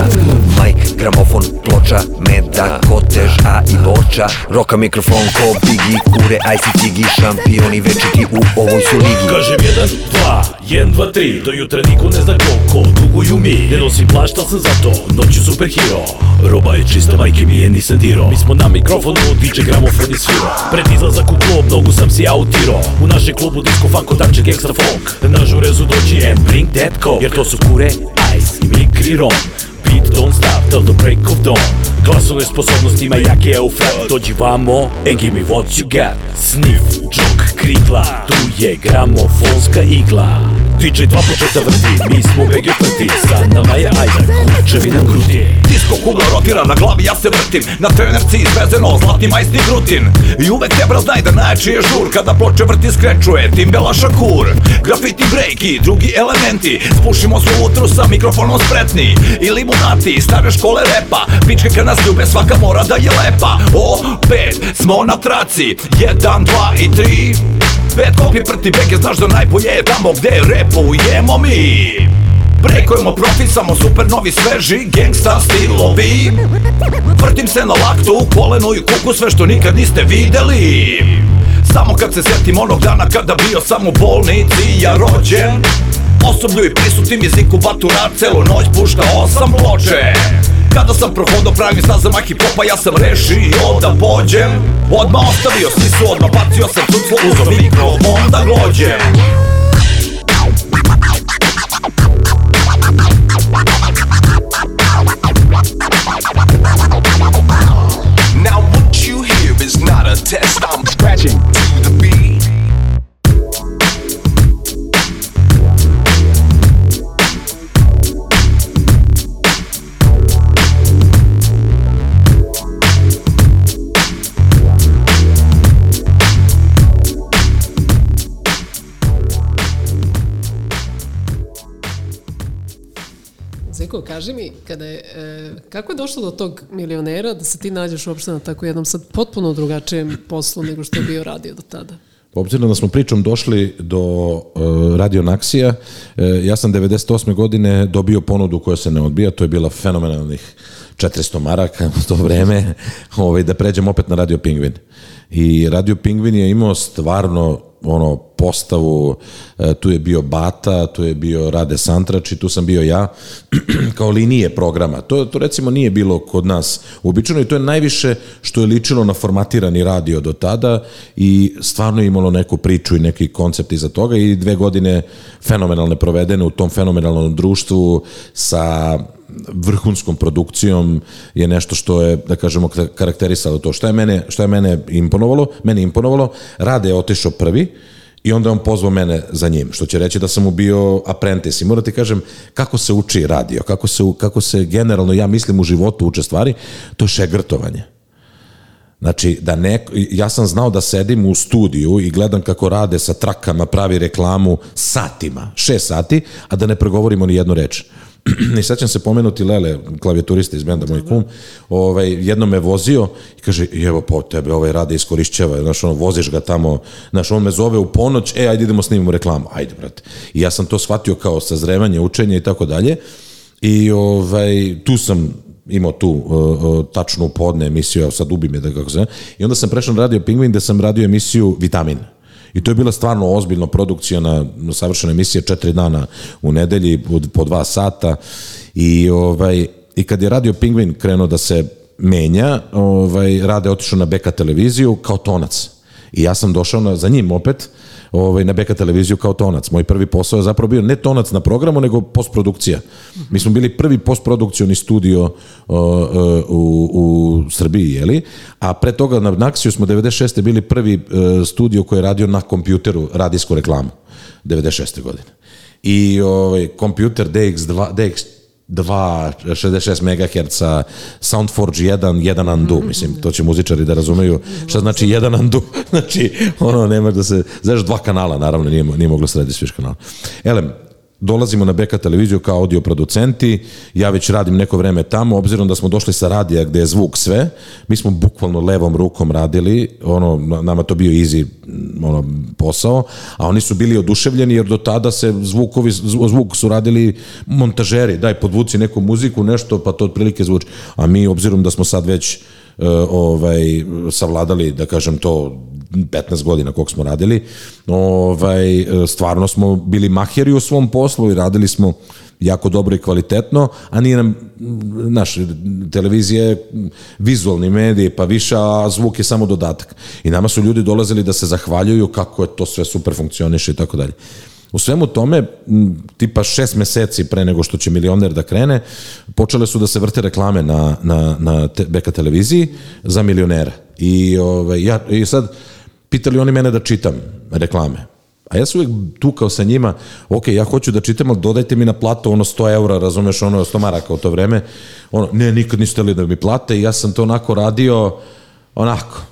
Majk, gramofon, ploča, meda, kotež, a i boča Roka mikrofon ko Biggie, kure, IC cigi, šampioni večiti u ovoj su ligi. Kažem jedan, dva, jedan, dva, tri Do jutra niko ne zna koliko duguju mi. Ne nosim plašt, al sam zato noću superhero Roba je čista, majke mi je nisam diro Mi smo na mikrofonu, DJ gramofon i sviro. Pred izlazak u klub, mnogo sam si autiro. U našem klubu disco, funko, darče, gangsta, folk Na žurezu dođi and bring that coke Jer to su kure, ice i mikri rom Beat don't stop till the break of dawn. Glasove sposobnostima jake je u frat Dođi vamo and give me what you got. Sniff, džok, krikla. Tu je gramofonska igla DJ dva početa vrti Mi smo BG prti Sa nama je ajde Kučevi nam gruti Disko kugla rotira na glavi, ja se vrtim. Na trenerci izvezeno, zlatni majsni grutin. I uvek tebra znaj da najjači je žur Kada ploče vrti skrečuje, timbela šakur. Grafiti breaki, drugi elementi Spušimo se utru sa mikrofonom spretni. I limunati, stare škole repa Pičke kad nas ljube, svaka mora da je lepa. Opet smo na traci Jedan, dva i tri Pet kopi prti beke, znaš da najbolje je tamo gde repujemo mi. Brekujemo profit, samo super novi sveži gangsta stilovi. Vrtim se na laktu, kolenu i kuku, sve što nikad niste videli. Samo kad se setim onog dana kada bio sam u bolnici ja rođen. Osoblju i prisutnim jeziku baturar celu noć puštao sam ploče kada sam prohodao pravim stazama hip-hopa ja sam rešio da pođem Odmah ostavio sisu, odmah bacio sam cuclo, uzo mikrofon da glođem Now what you hear is not a test. I'm scratching to the beat. Zeko, kaži mi, kada je, e, kako je došlo do tog milionera da se ti nađeš uopšte na tako jednom sad potpuno drugačijem poslu nego što je bio radio do tada? Obzirom da smo pričom došli do uh, Radio Naksija, uh, ja sam 98. godine dobio ponudu koja se ne odbija, to je bila fenomenalnih 400 maraka u to vreme, ovaj, da pređem opet na Radio Pingvin. I Radio Pingvin je imao stvarno ono postavu, e, tu je bio Bata, tu je bio Rade Santrač i tu sam bio ja, kao linije programa. To, to recimo nije bilo kod nas uobičajeno i to je najviše što je ličilo na formatirani radio do tada i stvarno je imalo neku priču i neki koncept iza toga i dve godine fenomenalne provedene u tom fenomenalnom društvu sa vrhunskom produkcijom je nešto što je, da kažemo, karakterisalo to. Šta je mene, šta je mene imponovalo? Mene imponovalo, Rade je otišao prvi, i onda on pozvao mene za njim, što će reći da sam mu bio apprentice. I moram ti kažem, kako se uči radio, kako se, kako se generalno, ja mislim, u životu uče stvari, to je šegrtovanje. Znači, da neko, ja sam znao da sedim u studiju i gledam kako rade sa trakama, pravi reklamu satima, šest sati, a da ne pregovorimo ni jednu reč. I sad ćem se pomenuti Lele, klavijaturista iz benda moj kum, ovaj, jednom me vozio i kaže, evo po tebe ovaj rade iskorišćava, znaš, ono, voziš ga tamo, znaš, on me zove u ponoć, e, ajde idemo snimimo reklamu, ajde, brate. I ja sam to shvatio kao sazrevanje, učenje i tako dalje. I ovaj, tu sam imao tu uh, tačnu podne emisiju, evo sad ubi me da kako se I onda sam prešao na Radio Pingvin gde sam radio emisiju Vitamin. I to je bila stvarno ozbiljno produkcijona, savršena emisija, četiri dana u nedelji, po dva sata. I, ovaj, i kad je Radio Pingvin krenuo da se menja, ovaj, Rade otišao na Beka televiziju kao tonac. I ja sam došao na, za njim opet, ovaj, na Beka televiziju kao tonac. Moj prvi posao je zapravo bio ne tonac na programu, nego postprodukcija. Mi smo bili prvi postprodukcioni studio uh, uh, u, u Srbiji, jeli? A pre toga na Naksiju smo 96. bili prvi uh, studio koji je radio na kompjuteru radijsku reklamu. 96. godine. I ovaj, kompjuter DX2, DX 2, 66 MHz, Soundforge 1, jedan undo, mislim, to će muzičari da razumeju šta znači jedan undo, znači, ono, nema da se, znaš, dva kanala, naravno, nije, nije moglo srediti sviš kanala. Elem, dolazimo na BK televiziju kao audio producenti, ja već radim neko vreme tamo, obzirom da smo došli sa radija gde je zvuk sve, mi smo bukvalno levom rukom radili, ono, na- nama to bio easy mm, ono, posao, a oni su bili oduševljeni jer do tada se zvukovi, zvu- zvuk su radili montažeri, daj podvuci neku muziku, nešto, pa to otprilike zvuči. A mi, obzirom da smo sad već ovaj, savladali, da kažem to, 15 godina koliko smo radili, ovaj, e, stvarno smo bili maheri u svom poslu i radili smo jako dobro i kvalitetno, a nije nam, naš, televizija je vizualni medij, pa više, a zvuk je samo dodatak. I nama su ljudi dolazili da se zahvaljuju kako je to sve super funkcioniše i tako dalje. U svemu tome, tipa šest meseci pre nego što će milioner da krene, počele su da se vrte reklame na, na, na te, BK televiziji za milionera. I, ovaj, ja, I sad, pitali oni mene da čitam reklame. A ja sam uvijek tukao sa njima, ok, ja hoću da čitam, ali dodajte mi na platu ono 100 eura, razumeš, ono 100 maraka u to vreme. Ono, ne, nikad niste htjeli da mi plate i ja sam to onako radio, onako,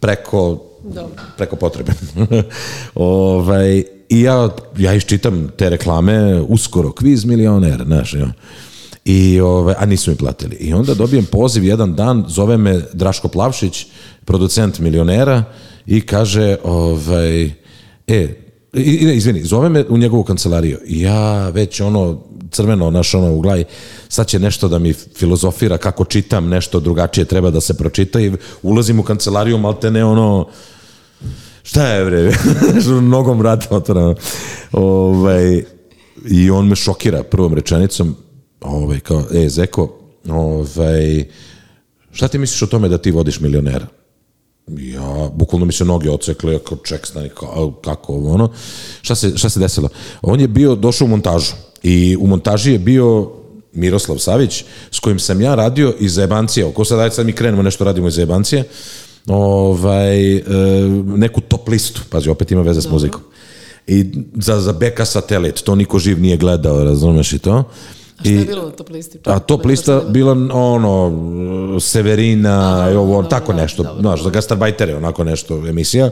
preko, Dobro. preko potrebe. ovaj, I ja, ja iščitam te reklame, uskoro, kviz milioner, znaš, ja. I, ovaj, a nisu mi platili. I onda dobijem poziv jedan dan, zove me Draško Plavšić, producent milionera, i kaže, ovaj, e, i, ne, izvini, zove me u njegovu kancelariju. Ja već ono, crveno, naš ono u glavi, sad će nešto da mi filozofira kako čitam, nešto drugačije treba da se pročita i ulazim u kancelariju, malte ne ono, šta je bre, nogom vrata otvoreno. Ovaj, I on me šokira prvom rečenicom, ovaj, kao, e, Zeko, ovaj, šta ti misliš o tome da ti vodiš milionera? Ja, bukvalno mi se noge ocekle, kao ček, stani, kao, kako ovo, ono. Šta se, šta se desilo? On je bio, došao u montažu i u montaži je bio Miroslav Savić, s kojim sam ja radio iz Zajebancije, oko sad, ajde sad mi krenemo nešto radimo iz Zajebancije, ovaj, e, neku top listu, pazi, opet ima veze s muzikom. I za, za beka satelit, to niko živ nije gledao, razumeš i to. A šta je bilo na top listi? A top lista bila ono Severina i ovo tako nešto, znaš, za gastarbajtere onako nešto emisija.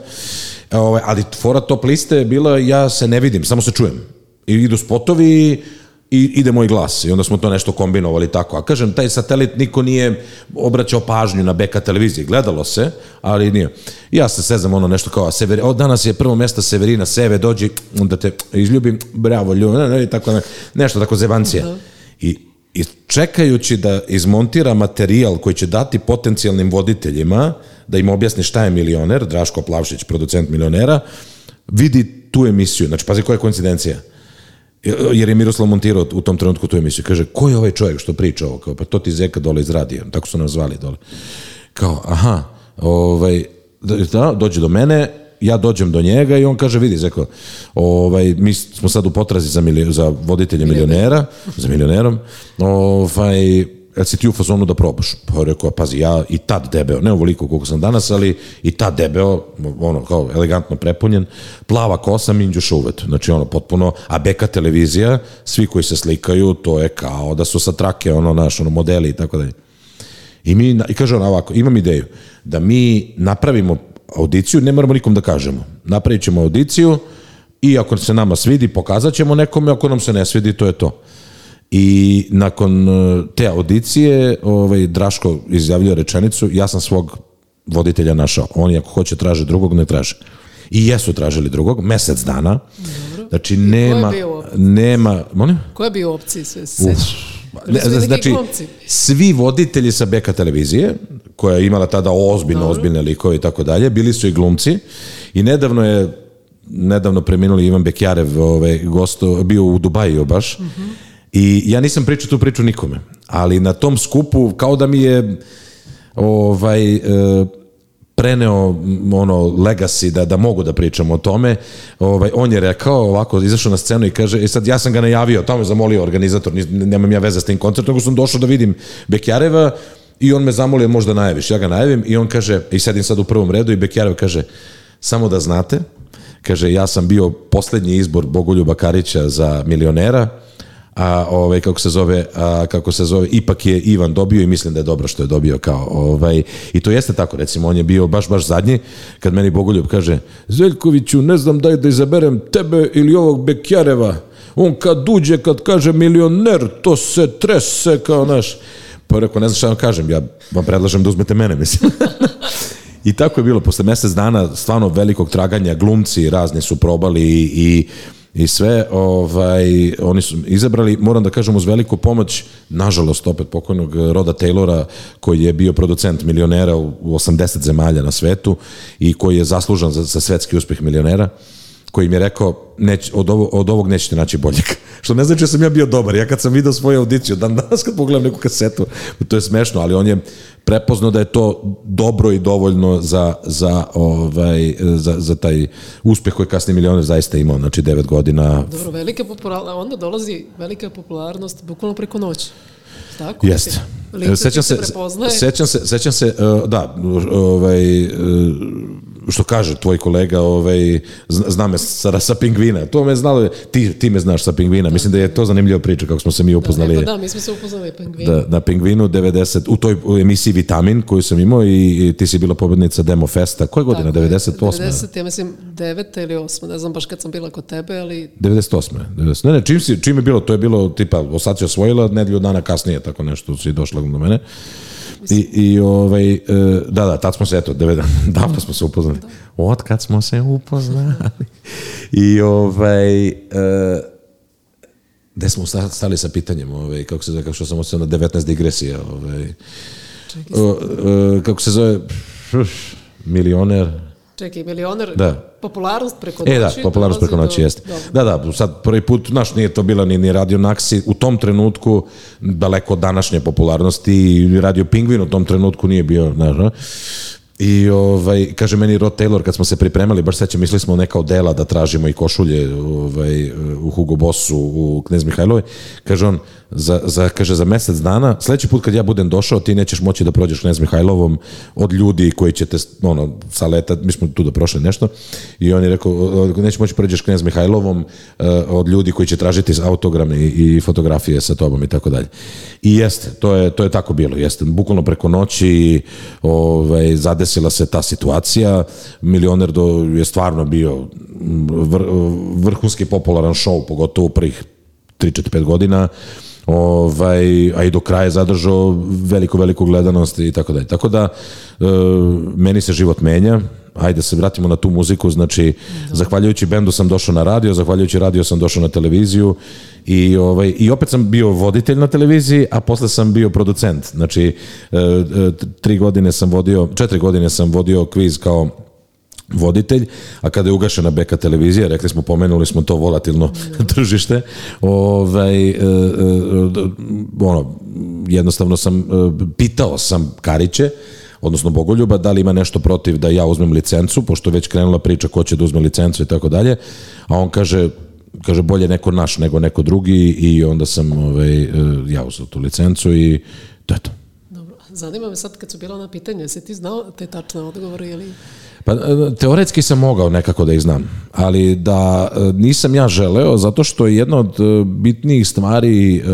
Ovaj ali fora top liste je bila ja se ne vidim, samo se čujem. I idu spotovi i ide moj glas i onda smo to nešto kombinovali tako. A kažem, taj satelit niko nije obraćao pažnju na beka televiziji. Gledalo se, ali nije. Ja se sezam ono nešto kao, Sever, o, danas je prvo mjesto Severina, Seve, dođi, onda te izljubim, bravo, ljubim, i tako, ne- nešto tako zebancija. I, I čekajući da izmontira materijal koji će dati potencijalnim voditeljima, da im objasni šta je milioner, Draško Plavšić, producent milionera, vidi tu emisiju. Znači, pazi koja je koincidencija. Jer je Miroslav montirao u tom trenutku tu emisiju. Kaže, ko je ovaj čovjek što priča ovo? Kao, pa to ti Zeka dole iz radija. Tako su nas zvali dole. Kao, aha, ovaj, da, dođe do mene, ja dođem do njega i on kaže, vidi, Zeko, ovaj, mi smo sad u potrazi za, milio, za voditelje milionera, za milionerom, ovaj, jel si ti u fazonu da probaš? Pa rekao, pazi, ja i tad debeo, ne ovoliko koliko sam danas, ali i tad debeo, ono, kao elegantno prepunjen, plava kosa, minđuša uvet. Znači, ono, potpuno, a beka televizija, svi koji se slikaju, to je kao da su sa trake, ono, naš, ono, modeli i tako dalje. I, mi, I kaže on ovako, imam ideju, da mi napravimo audiciju, ne moramo nikom da kažemo. Napravit ćemo audiciju i ako se nama svidi, pokazat ćemo nekome, ako nam se ne svidi, to je to. I nakon e, te audicije, ovaj, Draško izjavljuje rečenicu, ja sam svog voditelja našao. Oni ako hoće traže drugog, ne traže. I jesu tražili drugog, mesec dana. Znači, nema, nema, molim? Ko je bio u opciji sve? Uf. sećaš? Ne, neki znači, svi voditelji sa Beka televizije, koja je imala tada ozbiljno, ozbiljne likove i tako dalje, bili su i glumci i nedavno je nedavno preminuli Ivan Bekjarev ovaj, gosto, bio u Dubaju baš i ja nisam pričao tu priču nikome, ali na tom skupu kao da mi je ovaj, e, preneo ono legacy da, da mogu da pričam o tome. Ovaj, on je rekao ovako, izašao na scenu i kaže, e sad ja sam ga najavio, tamo je zamolio organizator, nemam ja veze s tim koncertom, nego sam došao da vidim Bekjareva i on me zamolio možda najaviš, ja ga najavim i on kaže, i sedim sad u prvom redu i Bekjarev kaže, samo da znate, kaže, ja sam bio posljednji izbor Bogoljuba Karića za milionera, a ovaj kako se zove a, kako se zove ipak je Ivan dobio i mislim da je dobro što je dobio kao ovaj i to jeste tako recimo on je bio baš baš zadnji kad meni Bogoljub kaže Zeljkoviću ne znam da da izaberem tebe ili ovog Bekjareva. On kad uđe kad kaže milioner to se trese kao naš. Pa rekao ne znam šta vam kažem ja vam predlažem da uzmete mene mislim. I tako je bilo, posle mesec dana stvarno velikog traganja, glumci razni su probali i, i i sve, ovaj, oni su izabrali, moram da kažem, uz veliku pomoć, nažalost, opet pokojnog Roda Taylora, koji je bio producent milionera u 80 zemalja na svetu i koji je zaslužan za, za svetski uspeh milionera koji mi je rekao neć, od, ovo, od ovog nećete naći boljeg. Što ne znači da sam ja bio dobar. Ja kad sam video svoju audiciju, dan danas kad pogledam neku kasetu, to je smešno, ali on je prepoznao da je to dobro i dovoljno za, za, ovaj, za, za taj uspeh koji kasni milioner zaista imao, znači 9 godina. Dobro, velika popularnost, onda dolazi velika popularnost bukvalno preko noći. Tako? Jeste. Lice Sećam se, prepoznaje. sećam se, sećam se, uh, da, ovaj, uh, što kaže tvoj kolega, ovaj, zna me sa, sa pingvina. To me znalo, ti, ti me znaš sa pingvina. Mislim da je to zanimljiva priča kako smo se mi upoznali. Da, pa da, mi smo se upoznali pingvinu. Da, na Pingvinu 90, u toj emisiji Vitamin koju sam imao i, i ti si bila pobednica Demo Festa. Koje godine? 98. 90, ja mislim 9. ili 8. Ne znam baš kad sam bila kod tebe, ali 98. 90. Ne, ne, čim, si, čim je bilo, to je bilo tipa, osad si osvojila, nedelju dana kasnije, tako nešto si došla do mene. I, i ovaj, e, da, da, tad smo se, eto, devet, davno smo se upoznali. Od kad smo se upoznali. I ovaj, e, gde smo sta- stali sa pitanjem, ovaj, kako se zove, kako što sam osjećao na 19 digresija, ovaj, o, e, kako se zove, milioner, čekaj, milioner, Da. popularnost preko E da, noći. popularnost preko noći do- jeste. Da, da, sad prvi put, znaš, nije to bila ni, ni Radio Naksi u tom trenutku, daleko od današnje popularnosti Radio Pingvin u tom trenutku nije bio, znaš? I ovaj, kaže meni Rod Taylor kad smo se pripremali, baš sećam, mislili smo neka odela da tražimo i košulje ovaj, u Hugo Bossu u Knez Mihajlovoj. Kaže on, za, za, kaže, za mesec dana, sledeći put kad ja budem došao, ti nećeš moći da prođeš Knez Mihajlovom od ljudi koji će te, ono, sa leta, mi smo tu da prošli nešto, i on je rekao, nećeš moći prođeš Knez Mihajlovom eh, od ljudi koji će tražiti autograme i, i fotografije sa tobom i tako dalje. I jeste, to je, to je tako bilo, jeste, bukvalno preko noći ovaj, zadesila se ta situacija, Milioner do, je stvarno bio vr, vrhunski popularan show, pogotovo u prvih 3-4-5 godina, ovaj, a i do kraja zadržao veliku, veliku gledanost i tako dalje. Tako da, e, meni se život menja, ajde se vratimo na tu muziku, znači, zahvaljujući bendu sam došao na radio, zahvaljujući radio sam došao na televiziju i, ovaj, i opet sam bio voditelj na televiziji, a posle sam bio producent. Znači, e, e, tri godine sam vodio, četiri godine sam vodio kviz kao voditelj, a kada je ugašena beka televizija, rekli smo, pomenuli smo to volatilno tržište, ovaj, e, ono, jednostavno sam, pitao sam Kariće, odnosno Bogoljuba, da li ima nešto protiv da ja uzmem licencu, pošto već krenula priča ko će da uzme licencu i tako dalje, a on kaže, kaže bolje neko naš nego neko drugi i onda sam ovaj, e, ja uzeo tu licencu i to je to. Zanima me sad kad su bila na pitanje, jesi ti znao te tačne odgovore ili... Pa e, teoretski sam mogao nekako da ih znam, ali da e, nisam ja želeo zato što je jedna od e, bitnijih stvari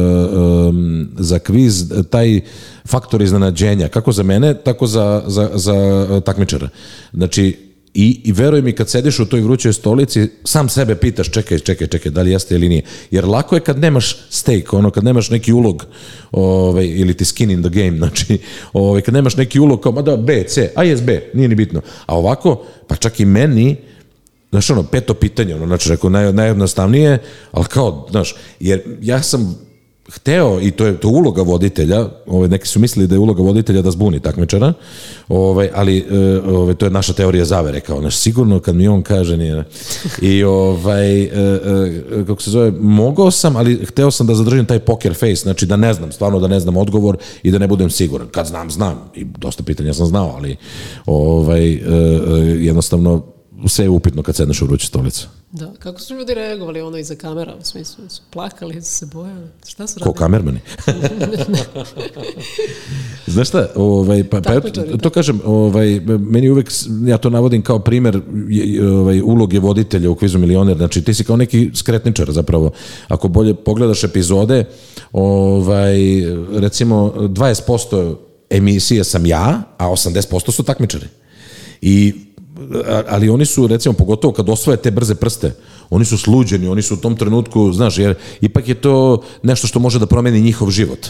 za kviz taj faktor iznenađenja, kako za mene, tako za, za, za takmičara. Znači, I, I veruj mi, kad sediš u toj vrućoj stolici, sam sebe pitaš, čekaj, čekaj, čekaj, da li jeste ili nije. Jer lako je kad nemaš stake, ono, kad nemaš neki ulog, ovaj, ili ti skin in the game, znači, ovaj, kad nemaš neki ulog, kao, ma da, B, C, a jes B, nije ni bitno. A ovako, pa čak i meni, znaš, ono, peto pitanje, ono, znači, rekao, naj, najjednostavnije, ali kao, znaš, jer ja sam hteo, i to je to uloga voditelja, ovaj, neki su mislili da je uloga voditelja da zbuni takmičara, ovaj, ali e, ovaj, to je naša teorija zavere, kao, znaš, sigurno kad mi on kaže nije. I ovaj, e, kako se zove, mogao sam, ali hteo sam da zadržim taj poker face, znači da ne znam, stvarno da ne znam odgovor i da ne budem siguran. Kad znam, znam. I dosta pitanja sam znao, ali ovaj, jednostavno sve je upitno kad sedneš u vruću stolicu. Da, kako su ljudi reagovali ono iza kamera, u smislu, su plakali, su se bojali, šta su Ko radili? kamermani. Znaš šta, ovaj, pa, pa to, to kažem, ovaj, meni uvek, ja to navodim kao primer ovaj, uloge voditelja u kvizu milioner, znači ti si kao neki skretničar zapravo. Ako bolje pogledaš epizode, ovaj, recimo 20% emisije sam ja, a 80% su takmičari. I ali oni su recimo pogotovo kad osvoje te brze prste oni su sluđeni, oni su u tom trenutku znaš, jer ipak je to nešto što može da promeni njihov život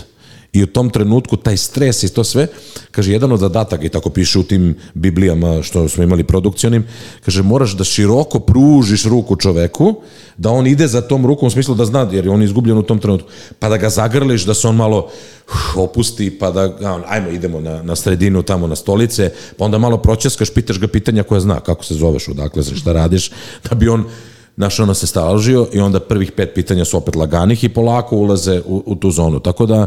i u tom trenutku taj stres i to sve, kaže, jedan od zadataka i tako piše u tim biblijama što smo imali produkcionim, kaže, moraš da široko pružiš ruku čoveku, da on ide za tom rukom u smislu da zna, jer je on izgubljen u tom trenutku, pa da ga zagrliš, da se on malo uh, opusti, pa da, ajmo, idemo na, na sredinu, tamo na stolice, pa onda malo proćeskaš, pitaš ga pitanja koja zna, kako se zoveš, odakle se, šta radiš, da bi on Znaš, ono se staložio i onda prvih pet pitanja su opet laganih i polako ulaze u, u tu zonu. Tako da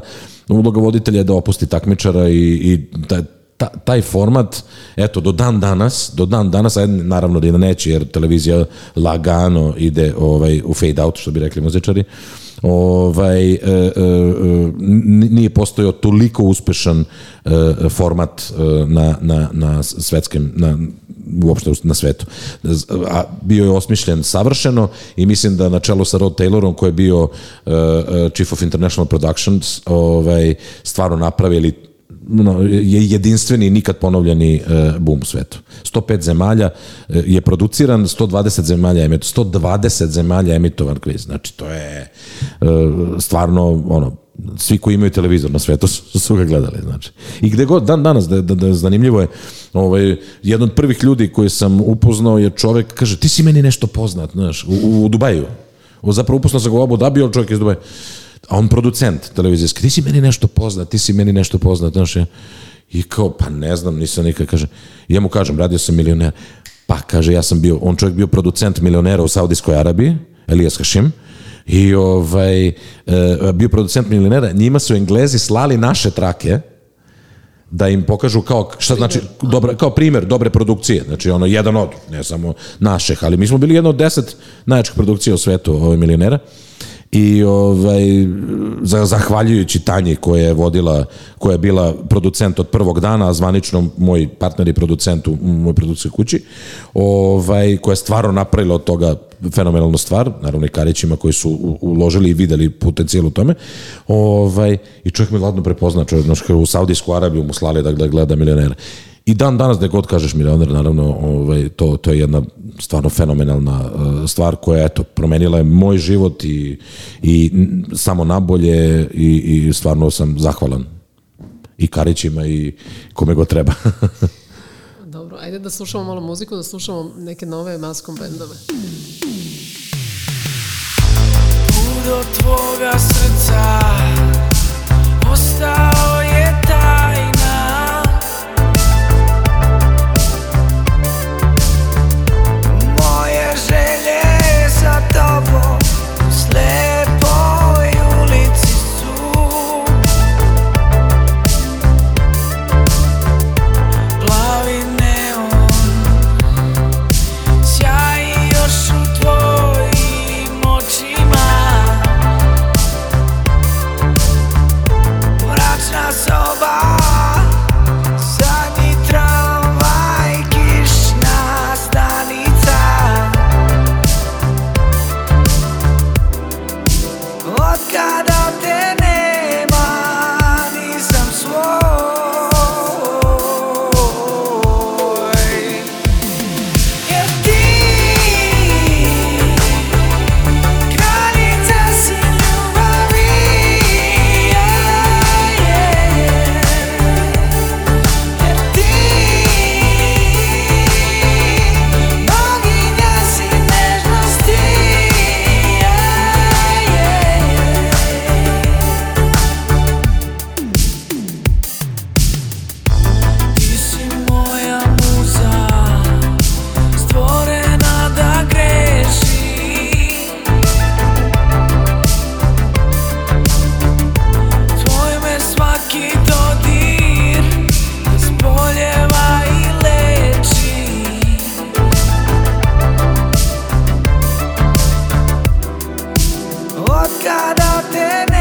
uloga voditelja je da opusti takmičara i, i taj, ta, taj format, eto, do dan danas, do dan danas, ajde, naravno da da neće, jer televizija lagano ide ovaj, u fade out, što bi rekli muzičari, ovaj, e, e, e, nije postojao toliko uspešan e, format e, na, na, na svetskim, na, uopšte na svetu. A bio je osmišljen savršeno i mislim da na čelu sa Rod Taylorom koji je bio uh, Chief of International Productions ovaj, stvarno napravili no, je jedinstveni i nikad ponovljeni uh, boom u svetu. 105 zemalja uh, je produciran, 120 zemalja je 120 zemalja emitovan kviz. Znači, to je uh, stvarno ono, svi koji imaju televizor na svetu su, su ga gledali, znači. I gde god, dan danas, da, da, da zanimljivo je, ovaj, jedan od prvih ljudi koji sam upoznao je čovek, kaže, ti si meni nešto poznat, znaš, u, u Dubaju. O, zapravo upoznao sam ga u Abu Dhabi, ali čovjek iz Dubaja. A on producent televizijski, ti si meni nešto poznat, ti si meni nešto poznat, znaš, ja. I kao, pa ne znam, nisam nikad, kaže, ja mu kažem, radio sam milioner, pa kaže, ja sam bio, on čovjek bio producent milionera u Saudijskoj Arabiji, Elijas Hashim, i ovaj, e, bio producent milionera, njima su Englezi slali naše trake, da im pokažu kao šta znači dobra, kao primer dobre produkcije. Znači ono jedan od, ne samo naših, ali mi smo bili jedna od deset najjačih produkcija u svetu ovaj milionera. I ovaj za, zahvaljujući Tanji koja je vodila, koja je bila producent od prvog dana, a zvanično moj partner i producent u mojoj produkcijskoj kući, ovaj, koja je stvarno napravila od toga fenomenalnu stvar, naravno i Karićima koji su uložili i videli potencijal u tome. Ovaj, I čovjek me ladno prepozna, čovjek, u Saudijsku Arabiju mu slali da, da gleda milionera. I dan danas gde god kažeš milioner, naravno, ovaj, to, to je jedna stvarno fenomenalna uh, stvar koja, eto, promenila je moj život i, i samo nabolje i, i stvarno sam zahvalan i Karićima i kome god treba. Dobro, ajde da slušamo malo muziku, da slušamo neke nove maskom bendove. Do tvoga srca ostao cada pendiente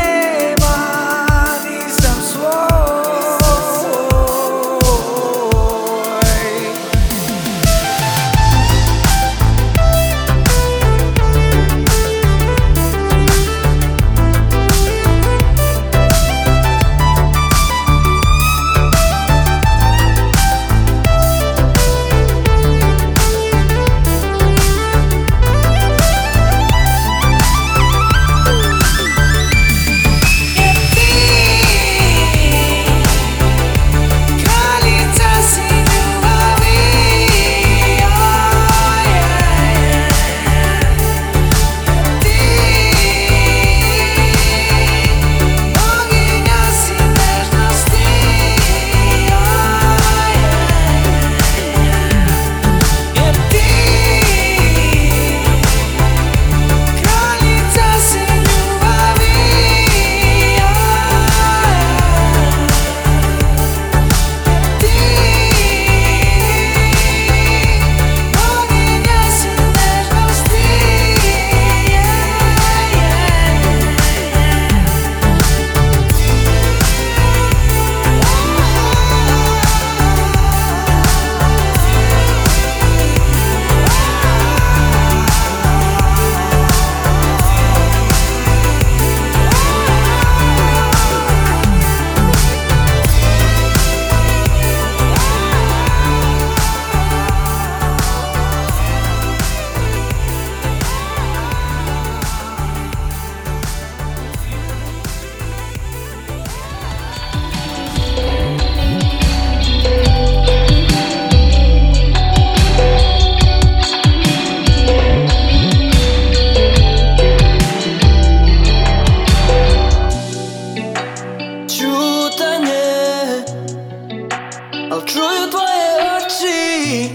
twoje oczy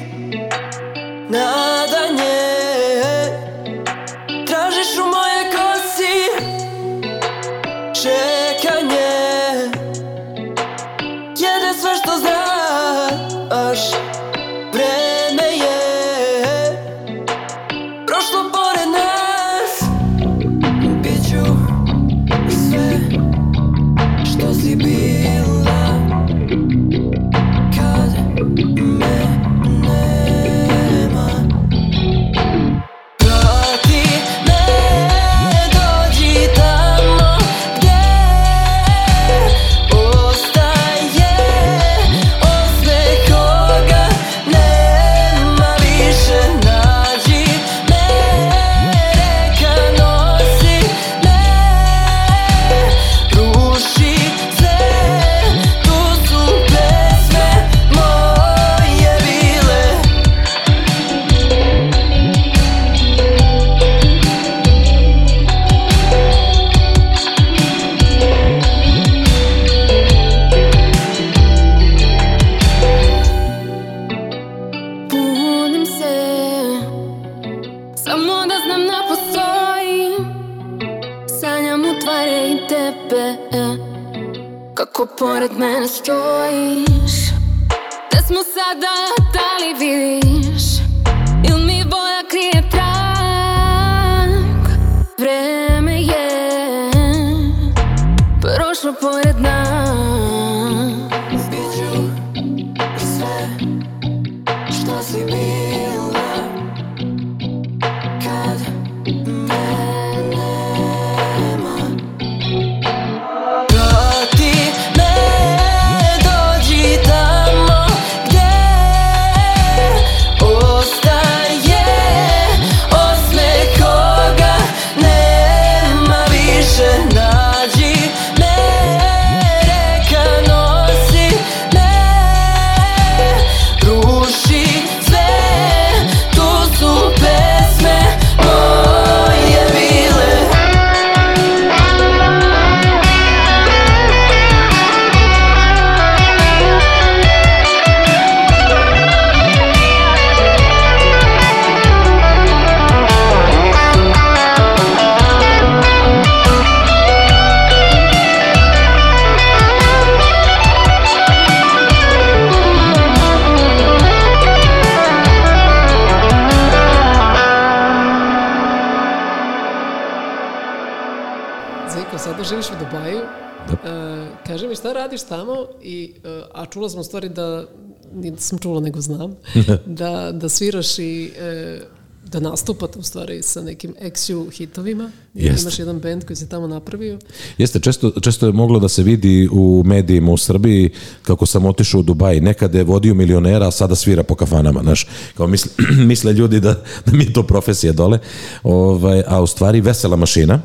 čula sam u stvari da, nisam čula nego znam, da, da sviraš i e, da nastupate u stvari sa nekim XU hitovima. Jeste. Imaš jedan band koji se tamo napravio. Jeste, često, često je moglo da se vidi u medijima u Srbiji kako sam otišao u Dubaj. Nekada je vodio milionera, a sada svira po kafanama. Znaš, kao misle, misle ljudi da, da mi je to profesija dole. Ovaj, a u stvari vesela mašina,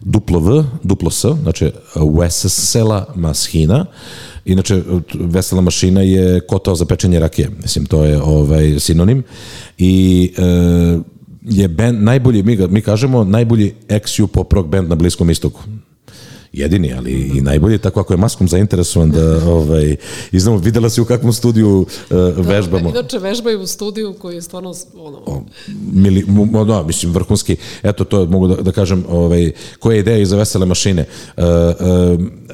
duplo V, duplo S, znači vesela maschina. Inače, vesela mašina je kotao za pečenje rakije. Mislim, to je ovaj, sinonim. I e, je band, najbolji, mi, ga, mi kažemo, najbolji ex-U pop rock band na Bliskom istoku. Jedini, ali i najbolji, tako ako je maskom zainteresovan da ovaj, i znamo, videla si u kakvom studiju uh, vežbamo. Inače, vežbaju u studiju koji je stvarno ono, Mili, mu- da, mislim, vrhunski. Eto, to mogu da, da kažem, ovaj, koja je ideja iza vesele mašine. E, e,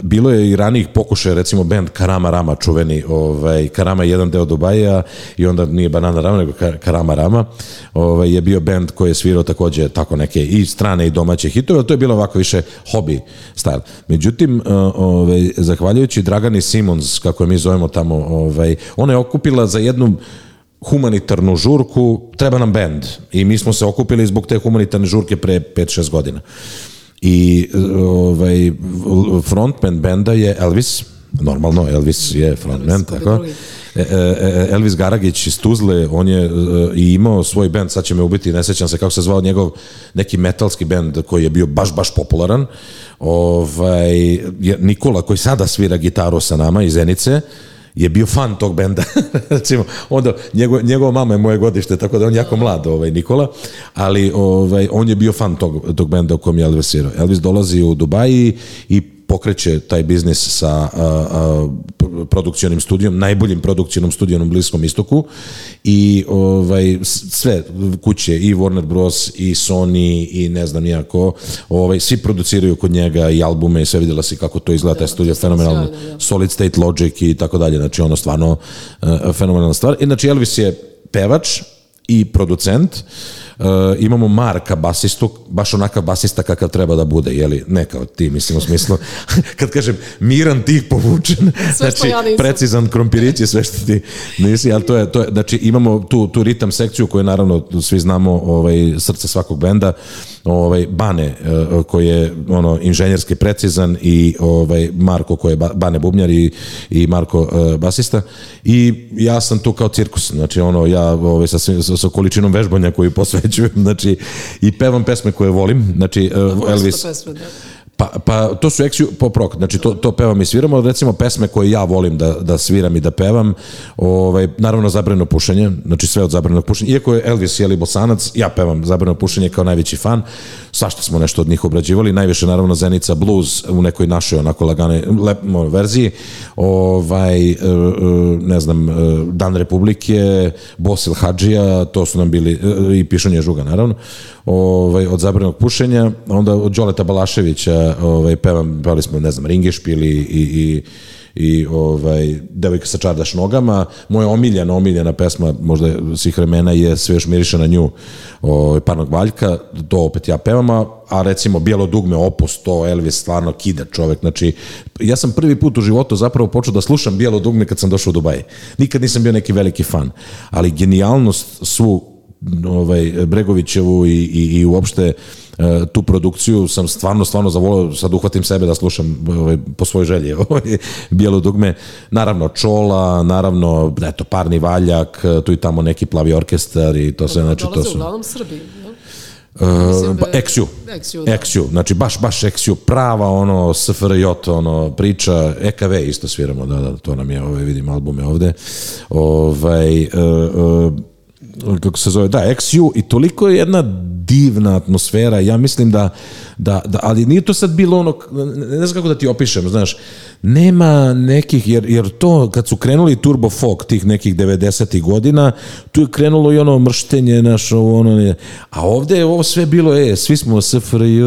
bilo je i ranijih pokušaja, recimo band Karama Rama, čuveni, ovaj, Karama je jedan deo Dubaja i onda nije Banana Rama, nego Kar- Karama Rama, ovaj, je bio band koji je svirao takođe tako neke i strane i domaće hitove, to je bilo ovako više hobi style. Međutim, e, ovaj, zahvaljujući Dragani Simons, kako je mi zovemo tamo, ovaj, ona je okupila za jednu humanitarnu žurku, treba nam bend. I mi smo se okupili zbog te humanitarne žurke pre 5-6 godina. I ovaj, frontman benda je Elvis, normalno, Elvis je frontman, tako. E, e, e, Elvis Garagić iz Tuzle, on je i imao svoj bend, sad će me ubiti, ne sećam se kako se zvao njegov neki metalski bend koji je bio baš, baš popularan. Ovaj, Nikola koji sada svira gitaru sa nama iz Zenice, je bio fan tog benda. Recimo, onda njegov, njegova mama je moje godište, tako da on je jako mlad, ovaj Nikola, ali ovaj on je bio fan tog, tog benda u kojem je Elvis svirao. Elvis dolazi u Dubaji i pokreće taj biznis sa a, a, produkcionim studijom, najboljim produkcionom studijom u Bliskom istoku i ovaj, sve kuće i Warner Bros. i Sony i ne znam nijako, ovaj, svi produciraju kod njega i albume i sve vidjela si kako to izgleda, taj studio fenomenalno, da. Solid State Logic i tako dalje, znači ono stvarno uh, fenomenalna stvar. I znači Elvis je pevač i producent, Uh, imamo Marka basistu, baš onakav basista kakav treba da bude, jeli, ne kao ti, mislim u smislu, kad kažem miran tih povučen, znači ja nisam. precizan krompirić je sve što ti nisi, ali to je, to je znači imamo tu, tu ritam sekciju koju naravno svi znamo ovaj, srce svakog benda, ovaj, Bane eh, koji je ono inženjerski precizan i ovaj, Marko koji je ba- Bane bubnjar i, i Marko eh, basista i ja sam tu kao cirkus, znači ono ja ovaj, sa, sa količinom vežbanja koju posvećujem, znači i pevam pesme koje volim, znači eh, Elvis Pesme, da. Pa, pa to su eksiju pop rock, znači to, to pevam i sviramo, recimo pesme koje ja volim da, da sviram i da pevam, ovaj, naravno zabrano pušenje, znači sve od zabranog pušenja, iako je Elvis jeli bosanac, ja pevam zabrano pušenje kao najveći fan, svašta smo nešto od njih obrađivali, najviše naravno Zenica Blues u nekoj našoj onako lagane lepo verziji, ovaj, e, e, ne znam, e, Dan Republike, Bosil Hadžija, to su nam bili, i Pišanje žuga naravno, ovaj, od zabranog pušenja, onda od Đoleta Balaševića ovaj, pevam, pevali smo, ne znam, Ringešpil i, i, i ovaj, devojka sa čardaš nogama. Moja omiljena, omiljena pesma možda svih vremena je Sve još miriše na nju ovaj, Parnog Valjka, to opet ja pevam, a, a recimo Bijelo dugme, Opus, to Elvis stvarno kida čovek. Znači, ja sam prvi put u životu zapravo počeo da slušam Bijelo dugme kad sam došao u Dubaj. Nikad nisam bio neki veliki fan, ali genijalnost svu ovaj, Bregovićevu i, i, i uopšte e, tu produkciju sam stvarno, stvarno zavolio, sad uhvatim sebe da slušam ovaj, po svojoj želji ovaj, bijelo dugme. Naravno Čola, naravno eto, Parni Valjak, tu i tamo neki plavi orkestar i to sve, znači to su... uglavnom Srbi? Uh, ba, Eksju. Eksju, da. Znači baš, baš Eksju, prava ono SFRJ, ono priča, EKV isto sviramo, da, da, to nam je, ovaj, vidim albume ovde, ovaj, uh, uh, kako se zove, da, Eksju i toliko je jedna divna atmosfera, ja mislim da, da, da ali nije to sad bilo ono, ne, znam kako da ti opišem, znaš, nema nekih, jer, jer to kad su krenuli Turbo Folk tih nekih 90. godina, tu je krenulo i ono mrštenje naše, ono, ne- a ovde je ovo sve bilo, e, svi smo SFRJ,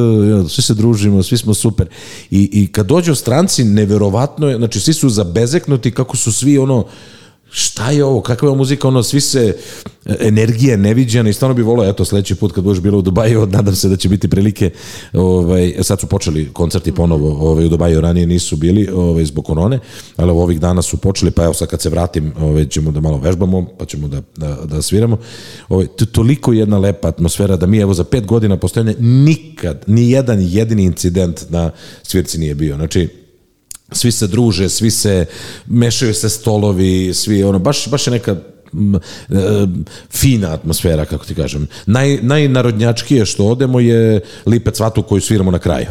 svi se družimo, svi smo super. I, i kad dođu stranci, neverovatno je, znači svi su zabezeknuti kako su svi ono, šta je ovo, kakva je muzika, ono, svi se, e, energija neviđena i stvarno bi volio, eto, sledeći put kad budeš bilo u Dubaju, nadam se da će biti prilike, ovaj, sad su počeli koncerti ponovo, ovaj, u Dubaju ranije nisu bili, ovaj, zbog korone, ali ovih dana su počeli, pa evo sad kad se vratim, ovaj, ćemo da malo vežbamo, pa ćemo da, da, da sviramo. Ovaj, to toliko jedna lepa atmosfera da mi, evo, za pet godina postojanja nikad, ni jedan jedini incident na svirci nije bio. Znači, svi se druže, svi se mešaju se stolovi, svi ono baš baš je neka m, e, fina atmosfera kako ti kažem. Naj najnarodnjačkije što odemo je Lipe cvatu koju sviramo na kraju.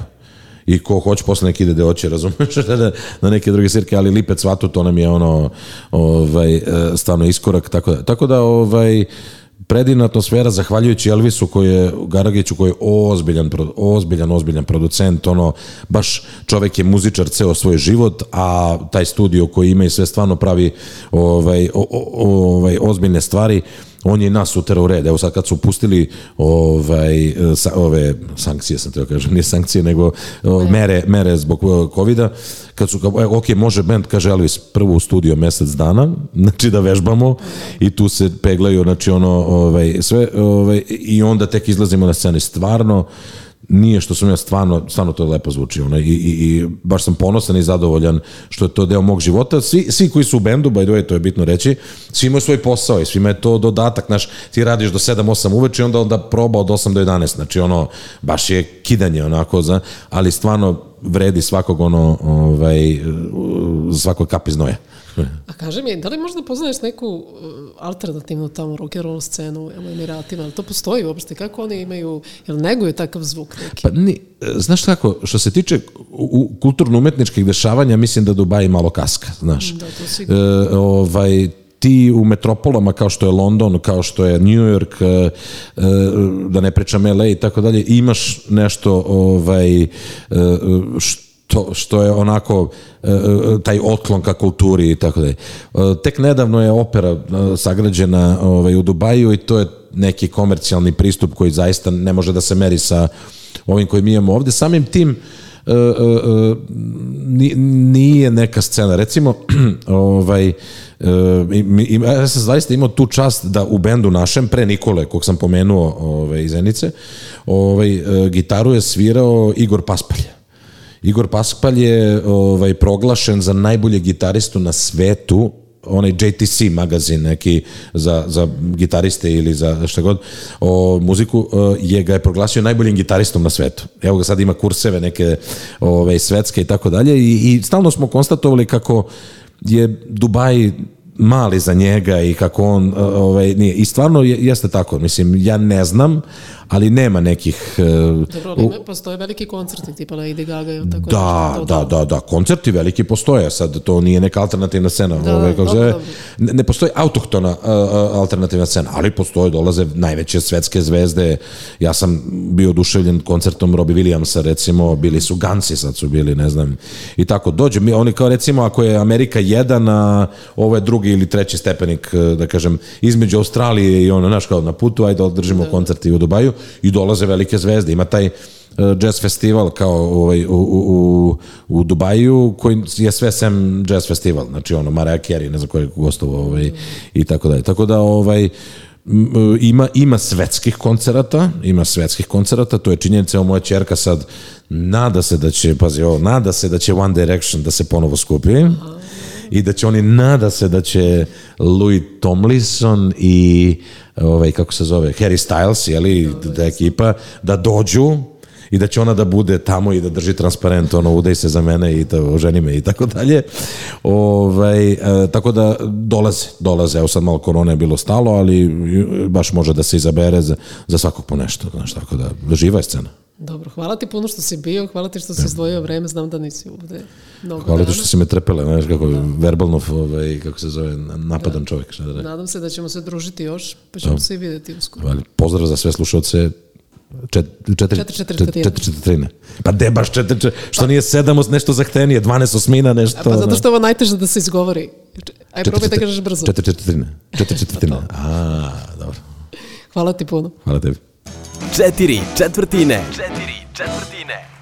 I ko hoće posle neki ide hoće, razumeš, na, neke druge svirke, ali Lipe cvatu to nam je ono ovaj e, stvarno iskorak tako da tako da ovaj predivna atmosfera zahvaljujući Elvisu koji je Garagiću koji je ozbiljan ozbiljan ozbiljan producent ono baš čovek je muzičar ceo svoj život a taj studio koji ima i sve stvarno pravi ovaj ovaj ozbiljne stvari on je nas uterao u red. Evo sad kad su pustili ovaj, sa, ove sankcije, sam teo kažem, nije sankcije, nego o, mere, mere zbog o, covida, kad su e, ok, može band, kaže Elvis, prvo u studio mesec dana, znači da vežbamo i tu se peglaju, znači ono, ovaj, sve, ovaj, i onda tek izlazimo na scene. Stvarno, nije što sam ja stvarno, stvarno to lepo zvuči ono, i, i, i baš sam ponosan i zadovoljan što je to deo mog života. Svi, svi koji su u bendu, by the way, to je bitno reći, svi imaju svoj posao i svima je to dodatak, znaš, ti radiš do 7-8 uveče i onda onda proba od 8 do 11, znači ono, baš je kidanje onako, za, ali stvarno vredi svakog ono, ovaj, svakoj kapi znoja. A kaži mi, da li možda poznaješ neku uh, alternativnu tamo rock and roll scenu u Emiratima? Ali to postoji uopšte? Kako oni imaju, jel neguju takav zvuk neki? Pa ni, znaš kako, što se tiče kulturno-umetničkih dešavanja, mislim da Dubai malo kaska, znaš. Da, to sigurno. E, ovaj, ti u metropolama kao što je London, kao što je New York, e, e, da ne pričam LA i tako dalje, imaš nešto ovaj, e, što što, što je onako e, e, taj otklon ka kulturi i tako dalje. E, Tek nedavno je opera sagrađena ovaj, u Dubaju i to je neki komercijalni pristup koji zaista ne može da se meri sa ovim koji mi imamo ovde. Samim tim ni- nije neka scena. Recimo, ovaj, im- ja sam zaista imao tu čast da u bendu našem, pre Nikole, kog sam pomenuo ovaj, iz Zenice, ovaj, gitaru je svirao Igor Paspalj. Igor Paspalj je ovaj, proglašen za najbolje gitaristu na svetu onaj JTC magazin neki za, za gitariste ili za šta god o muziku e, je ga je proglasio najboljim gitaristom na svetu. Evo ga sad ima kurseve neke ove, svetske i tako dalje i, i stalno smo konstatovali kako je Dubaj mali za njega i kako on e, ovaj nije. I stvarno je, jeste tako mislim ja ne znam ali nema nekih e, Dobro, ali ima, postoje veliki koncerti, tipa Lady Gaga ili tako da, nešto. da, da, da, koncerti veliki postoje, sad to nije neka alternativna scena, Da, ovaj, kako dobro, zove, ne, ne postoji autohtona a, alternativna scena, ali postoje, dolaze najveće svetske zvezde, ja sam bio oduševljen koncertom Robbie Williamsa, recimo, bili su Gansi, sad su bili, ne znam, i tako, dođe, mi, oni kao recimo, ako je Amerika jedan, a ovo je drugi ili treći stepenik, e, da kažem, između Australije i ono, znaš, kao na putu, ajde održimo koncert i u Dubaju, i dolaze velike zvezde, ima taj uh, jazz festival kao ovaj, u, u, u, u Dubaju koji je sve sem jazz festival. Znači ono Mariah Carey ne znam ko je gostovao ovaj, i tako dalje. Tako da ovaj m, ima, ima svetskih koncerata ima svetskih koncerata. To je činjenica evo moja čerka sad nada se da će pazi ovo nada se da će One Direction da se ponovo skupi i da će oni nada se da će Louis Tomlinson i ovaj kako se zove Harry Styles je li da ekipa da dođu i da će ona da bude tamo i da drži transparent ono udej se za mene i to oženi me i tako dalje. Ovaj e, tako da dolaze dolaze. Evo sad malo korona je bilo stalo ali baš može da se izabere za, za svakog po nešto znaš tako da živa je scena Dobro, hvala ti puno što si bio, hvala ti što si izdvojio vreme, znam da nisi ovde mnogo hvala ti što si me trpele znaš kako verbalno ovaj kako se zove napadan čovjek šta da. Nadam se da ćemo se družiti još, pa ćemo Da. se i vidjeti uskoro. Vali, pozdrav za sve slušalce. Čet, četiri, Četiri, četiri, čet- četiri. četiri četvrtine. Pa de baš četiri, četiri, što nije sedam os- nešto zahtevenije, 12 osmina, nešto. Pa zato što je ovo najteže da se izgovori. Aj, probaj da kažeš brzo. Četiri četvrtine. Četiri četvrtine. A, dobro. Hvala ti puno. Hvala tebi. Četiri četvrtine. Četiri četvrtine.